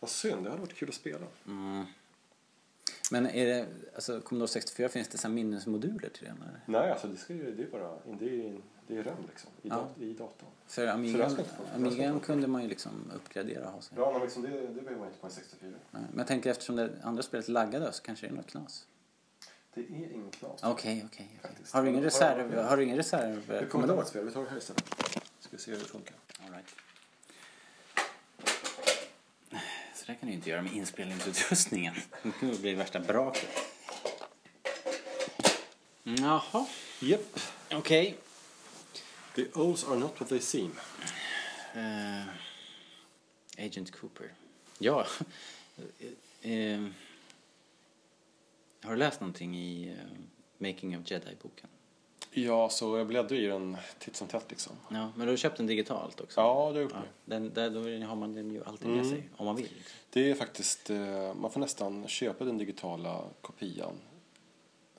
Vad synd, det hade varit kul att spela. Mm. Men är det, alltså Commodore 64 finns det så minnesmoduler till den? Eller? Nej, alltså det, ska ju, det är bara det är, det är RAM liksom, i, Ja. dat- i datorn. För inte inte få. kunde man ju liksom uppgradera och ha sig. Ja, men liksom det, det behöver man inte på en 64. Nej, Men jag tänker eftersom det andra spelet laggade så kanske det är något knas. Det är ingen knas. Okej, okej. okej. Faktiskt. Har du ingen reserv? Har du ingen reserv? Det kommer ett Commodore? annat spel, vi tar det här istället. Ska vi se hur det funkar. All right. Så där kan du inte göra med inspelningsutrustningen. Det blir värsta braket. Jaha, Japp. okej. The O's are not what they seem. Eh, Agent Cooper. Ja. Eh, har du läst någonting i eh, Making of Jedi-boken? Ja, så jag bläddrar i den titt som tätt liksom. Ja, men du har köpt den digitalt också? Ja, det har jag gjort Ja, det. den, där, då har man den ju alltid med Mm. sig, om man vill. Det är faktiskt, eh, man får nästan köpa den digitala kopian.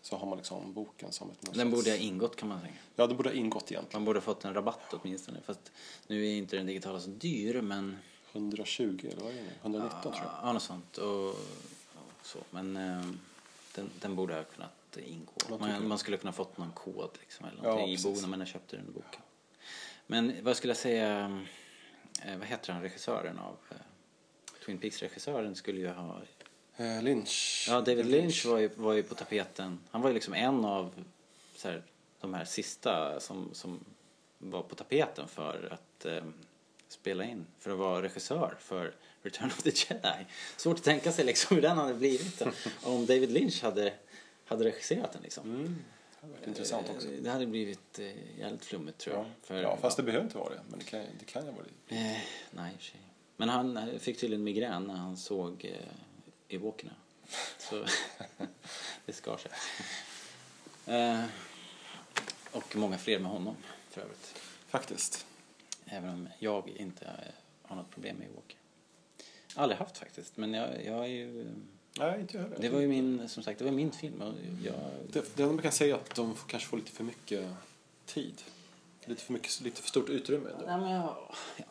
Så har man liksom boken som ett... Den borde ha ingått kan man säga. Ja, det borde ha ingått egentligen. Man borde ha fått en rabatt åtminstone. Fast nu är inte den digitala så dyr, men... 120 eller vad är det nu? 119 tror jag. Ja, något sånt. Och, och så. Men eh, den, den borde ha kunnat ingå. Vad tycker du? Man, man skulle kunna fått någon kod liksom, eller Ja, i boken när man köpte den boken. Men vad skulle jag säga, eh, vad heter han, regissören av eh, Twin Peaks-regissören skulle ju ha Eh, Lynch. Ja, David Lynch var ju, var ju på tapeten. Han var ju liksom en av så här, de här sista som, som var på tapeten för att eh, spela in. För att vara regissör för Return of the Jedi. Svårt att tänka sig liksom hur den hade blivit om David Lynch hade, hade regisserat den liksom. Mm. Det hade varit intressant också. Eh, Det hade blivit eh, jävligt flummigt tror jag. Ja, För, ja fast det behöver inte vara det. Men det kan, det kan ju vara det. Eh, nej, sig. Men han eh, fick tydligen migrän när han såg eh, Ewokerna. Så det skar sig. Eh, och många fler med honom för övrigt. Faktiskt. Även om jag inte har något problem med Ewoker. Aldrig haft faktiskt. Men jag, jag är ju... Nej, inte jag heller. Det var ju min, som sagt, det var min film. Och jag, Det, det enda man kan säga är att de får- kanske får lite för mycket tid. Lite för, mycket, lite för stort utrymme. ändå. nej, men jag, ja,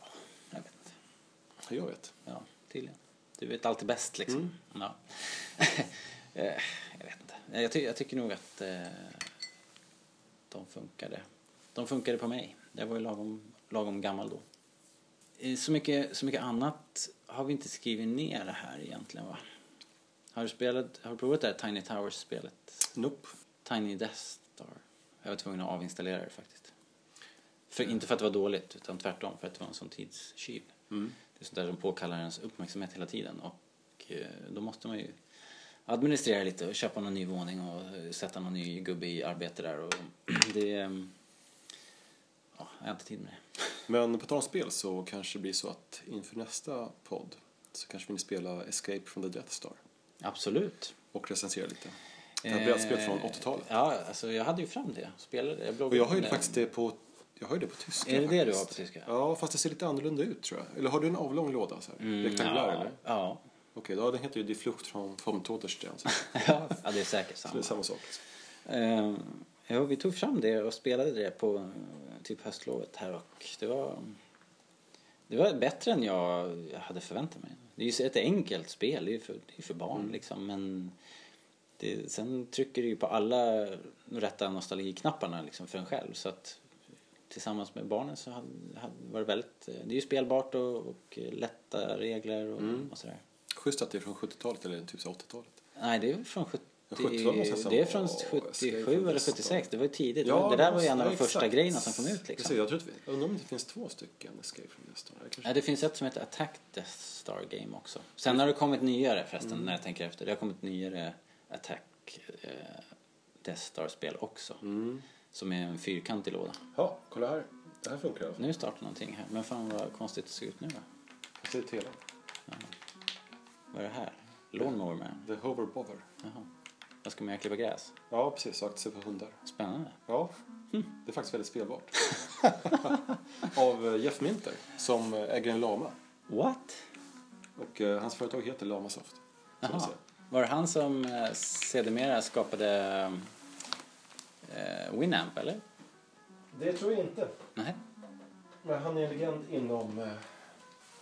jag vet inte. Jag vet. Ja, tydligen. Du vet alltid bäst liksom. Mm. Ja. Eh, jag vet inte. Jag, ty jag tycker nog att eh, de funkade. De funkade på mig. Jag var ju lagom, lagom gammal då. Eh, Så mycket, så mycket annat har vi inte skrivit ner det här egentligen va? Har du, spelat, har du provat det här Tiny Towers-spelet? Nope. Tiny Death Star. Jag var tvungen att avinstallera det faktiskt. För, inte för att det var dåligt, utan tvärtom för att det var en sån tidstjuv. Mm. Det är sånt där som påkallar ens uppmärksamhet hela tiden. Och eh, då måste man ju administrera lite och köpa någon ny våning och eh, sätta någon ny gubbe i arbete där. Och det... eh, Ja, jag har inte tid med det. Men på tal om spel så kanske det blir så att inför nästa podd så kanske vi vill spela Escape from the Death Star Absolut. och recensera lite. Det här brädspelet från Eh, 80-talet. Ja, alltså jag hade ju fram det. Spelade, jag Och jag har ju faktiskt det på, jag har ju det på tyska Är det det du faktiskt. har på tyska? Ja, fast det ser lite annorlunda ut tror jag. Eller har du en avlång låda så här? Rektangulär Mm, ja, eller? Ja. Okej, då den heter ju Die Flucht från vom Toderstern. Ja, det är säkert så det samma. är samma sak. Liksom. Eh, ja, vi tog fram det och spelade det på eh, typ höstlovet här och det var det var bättre än jag hade förväntat mig. Det är ju ett enkelt spel, det är ju för, det är för barn liksom men det, sen trycker det ju på alla rätta nostalgiknapparna liksom för en själv så att tillsammans med barnen så hade, hade, var det väldigt, det är ju spelbart och, och lätta regler och, och sådär. Schysst att det är från 70-talet eller typ så 80-talet. Nej, det är från 70, 70-talet måste jag säga. det är från Åh, Escape 77 from eller the 76. Det var ju tidigt. Ja, det där var ju en av de ja, första grejerna som kom ut liksom. Precis, jag, tror att vi, jag undrar om det finns två stycken Escape from the Star. Kanske- Ja, det finns ett som heter Attack Death Star Game också. Sen har det kommit nyare förresten, Mm. när jag tänker efter. Det har kommit nyare Attack eh, Death Star-spel också. Mm. Som är en fyrkantig låda. Ja, kolla här. Det här funkar i alla fall. Nu startar någonting här. Men fan vad konstigt det ser ut nu då. Fast det är tvn. Vad är det här? Lawnmower Man? The Hover Bother. Jaha. Vad ska man göra? Klippa gräs? Ja, precis. Och aktier för hundar. Spännande. Ja, det är faktiskt väldigt spelbart. Av eh, Jeff Minter, som äger en lama. What? Och eh, hans företag heter Lamasoft. Jaha. Var det han som eh, sedermera skapade eh, Winamp eller? Det tror jag inte. Nej. Men han är en legend inom eh,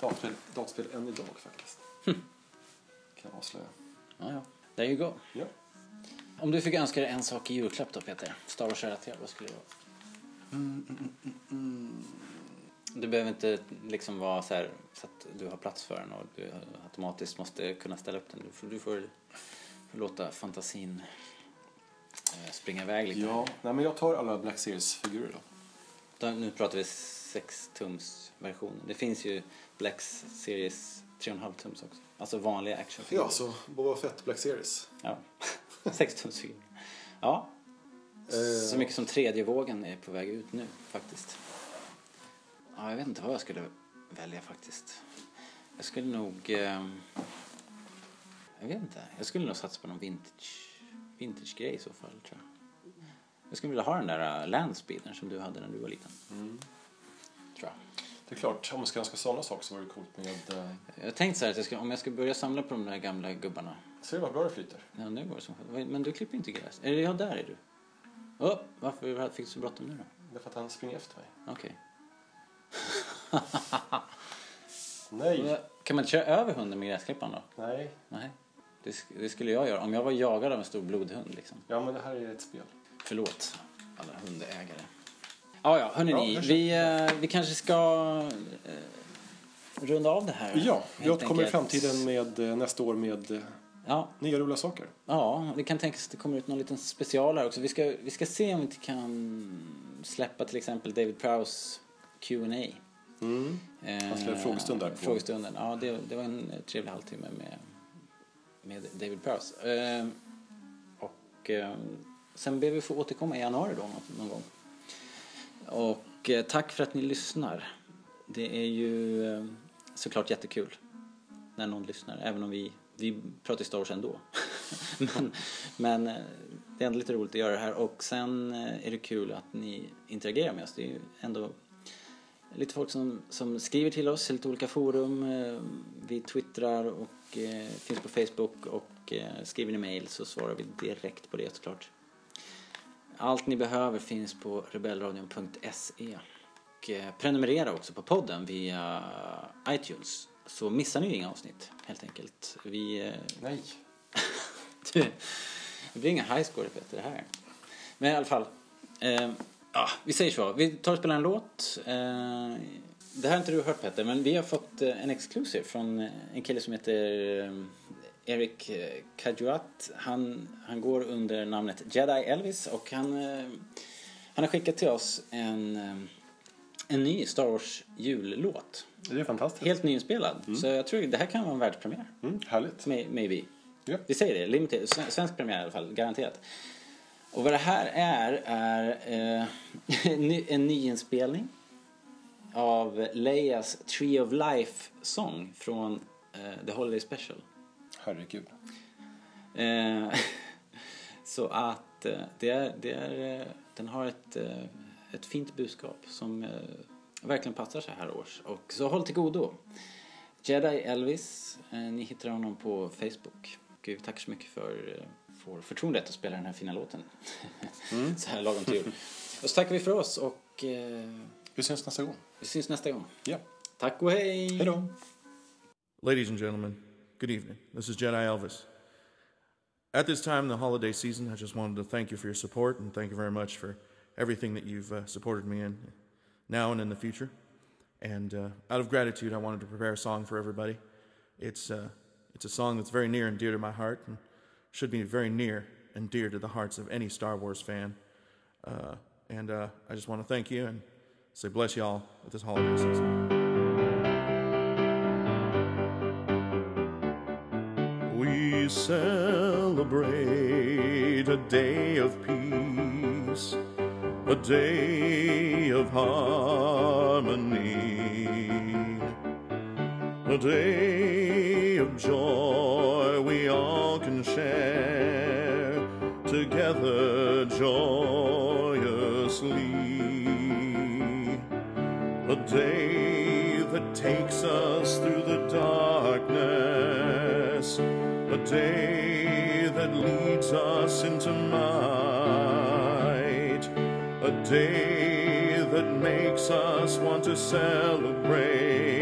dataspel, dataspel än idag faktiskt. Kan jag avslöja. Ja, ja. There you go. Ja. Om du fick önska dig en sak i julklapp då Peter, Star Wars-relaterad, vad skulle det vara? Du behöver inte liksom vara så här så att du har plats för den och du automatiskt måste kunna ställa upp den. Du får, du får, får låta fantasin eh, springa iväg lite. Ja, nej men jag tar alla Black Series-figurer då. Då, nu pratar vi 6 tums versionen. Det finns ju Black Series 3,5 tums också. Alltså vanliga actionfigurer. Ja, så Boba Fett Black Series. Ja, 6 tums figurer. Ja, Eh, så mycket som tredje vågen är på väg ut nu faktiskt. Ja, jag vet inte vad jag skulle välja faktiskt. Jag skulle nog... Eh, jag vet inte. Jag skulle nog satsa på någon vintage, vintage grej i så fall tror jag. Jag skulle vilja ha den där uh, landspeedern som du hade när du var liten. Tror jag. Det är klart, om man ska önska sådana saker så vore det coolt med... Eh, Jag tänkte så här att jag ska, om jag ska börja samla på de där gamla gubbarna. Ser du vad bra det flyter? Ja, nu går det som Men du klipper inte gräs. Eller ja, där är du. Oh, varför fick du så bråttom nu då? Det är för att han springer efter mig. Okej. Nej, Kan man inte köra över hunden med gräsklipparen då? nej. Nej. Det, det skulle jag göra. Om jag var jagad av en stor blodhund liksom. Ja, men det här är ett spel. Förlåt alla hundägare. Ja, ja, hörni Ja, ni. Vi, eh, vi kanske ska eh, runda av det här. Ja, vi återkommer i framtiden med eh, nästa år med eh, Ja, nya roliga saker. Ja, det kan tänkas att det kommer ut någon liten special här också. Vi ska, vi ska se om vi inte kan släppa till exempel David Prowse Q&A. Mm. Eh, Han skulle ha frågestund där på- Frågestunden, ja det, det var en trevlig halvtimme med, med David Prowse. Eh, och eh, sen ber vi få återkomma i januari då någon, någon gång. Och eh, tack för att ni lyssnar. Det är ju eh, såklart jättekul när någon lyssnar, även om vi, vi pratar Star Wars ändå. men, men eh, det är ändå lite roligt att göra det här och sen eh, är det kul att ni interagerar med oss. Det är ju ändå lite folk som, som skriver till oss i lite olika forum. Eh, vi twittrar och eh, finns på Facebook och eh, skriver ni mail så svarar vi direkt på det såklart. Allt ni behöver finns på rebellradion.se. Och eh, prenumerera också på podden via iTunes så missar ni inga avsnitt helt enkelt. Vi, eh, Nej. det blir inga high score efter det här. Men i alla fall. Eh, ja, vi säger så. Vi tar och spelar en låt. Eh, det här har inte du hört Petter, men vi har fått eh, en exclusive från eh, en kille som heter Eric Kajuat. Han, han går under namnet Jedi Elvis och han, han har skickat till oss en, en ny Star Wars jullåt. Det är fantastiskt. Helt nyinspelad. Så jag tror det här kan vara en världspremiär. Mm, härligt. May- Maybe. Ja. Vi säger det, limited, sven- svensk premiär i alla fall, garanterat. Och vad det här är, är eh, en ny- en nyinspelning av Leias Tree of Life-sång från eh, The Holiday Special. Herregud. Eh, så att eh, det är, det är, eh, den har ett, eh, ett fint budskap som eh, verkligen passar så här års. Och så håll till godo. Jedi Elvis, eh, ni hittar honom på Facebook. Och vi tackar så mycket för, eh, för förtroendet att spela den här fina låten. så här lagom till jul. Och så tackar vi för oss och eh, Vi syns nästa gång. vi syns nästa gång. Ja. Tack och hej! Hej då. Ladies and gentlemen, good evening. This is Jedi Elvis. At this time in the holiday season, I just wanted to thank you for your support and thank you very much for everything that you've uh, supported me in now and in the future. And uh, out of gratitude, I wanted to prepare a song for everybody. It's, uh, it's a song that's very near and dear to my heart and should be very near and dear to the hearts of any Star Wars fan. Uh, and uh, I just want to thank you and say bless you all with this holiday season. We celebrate a day of peace, a day of harmony, a day of joy we all can share together joyously. A day that takes us through the darkness, a day that leads us into light, a day that makes us want to celebrate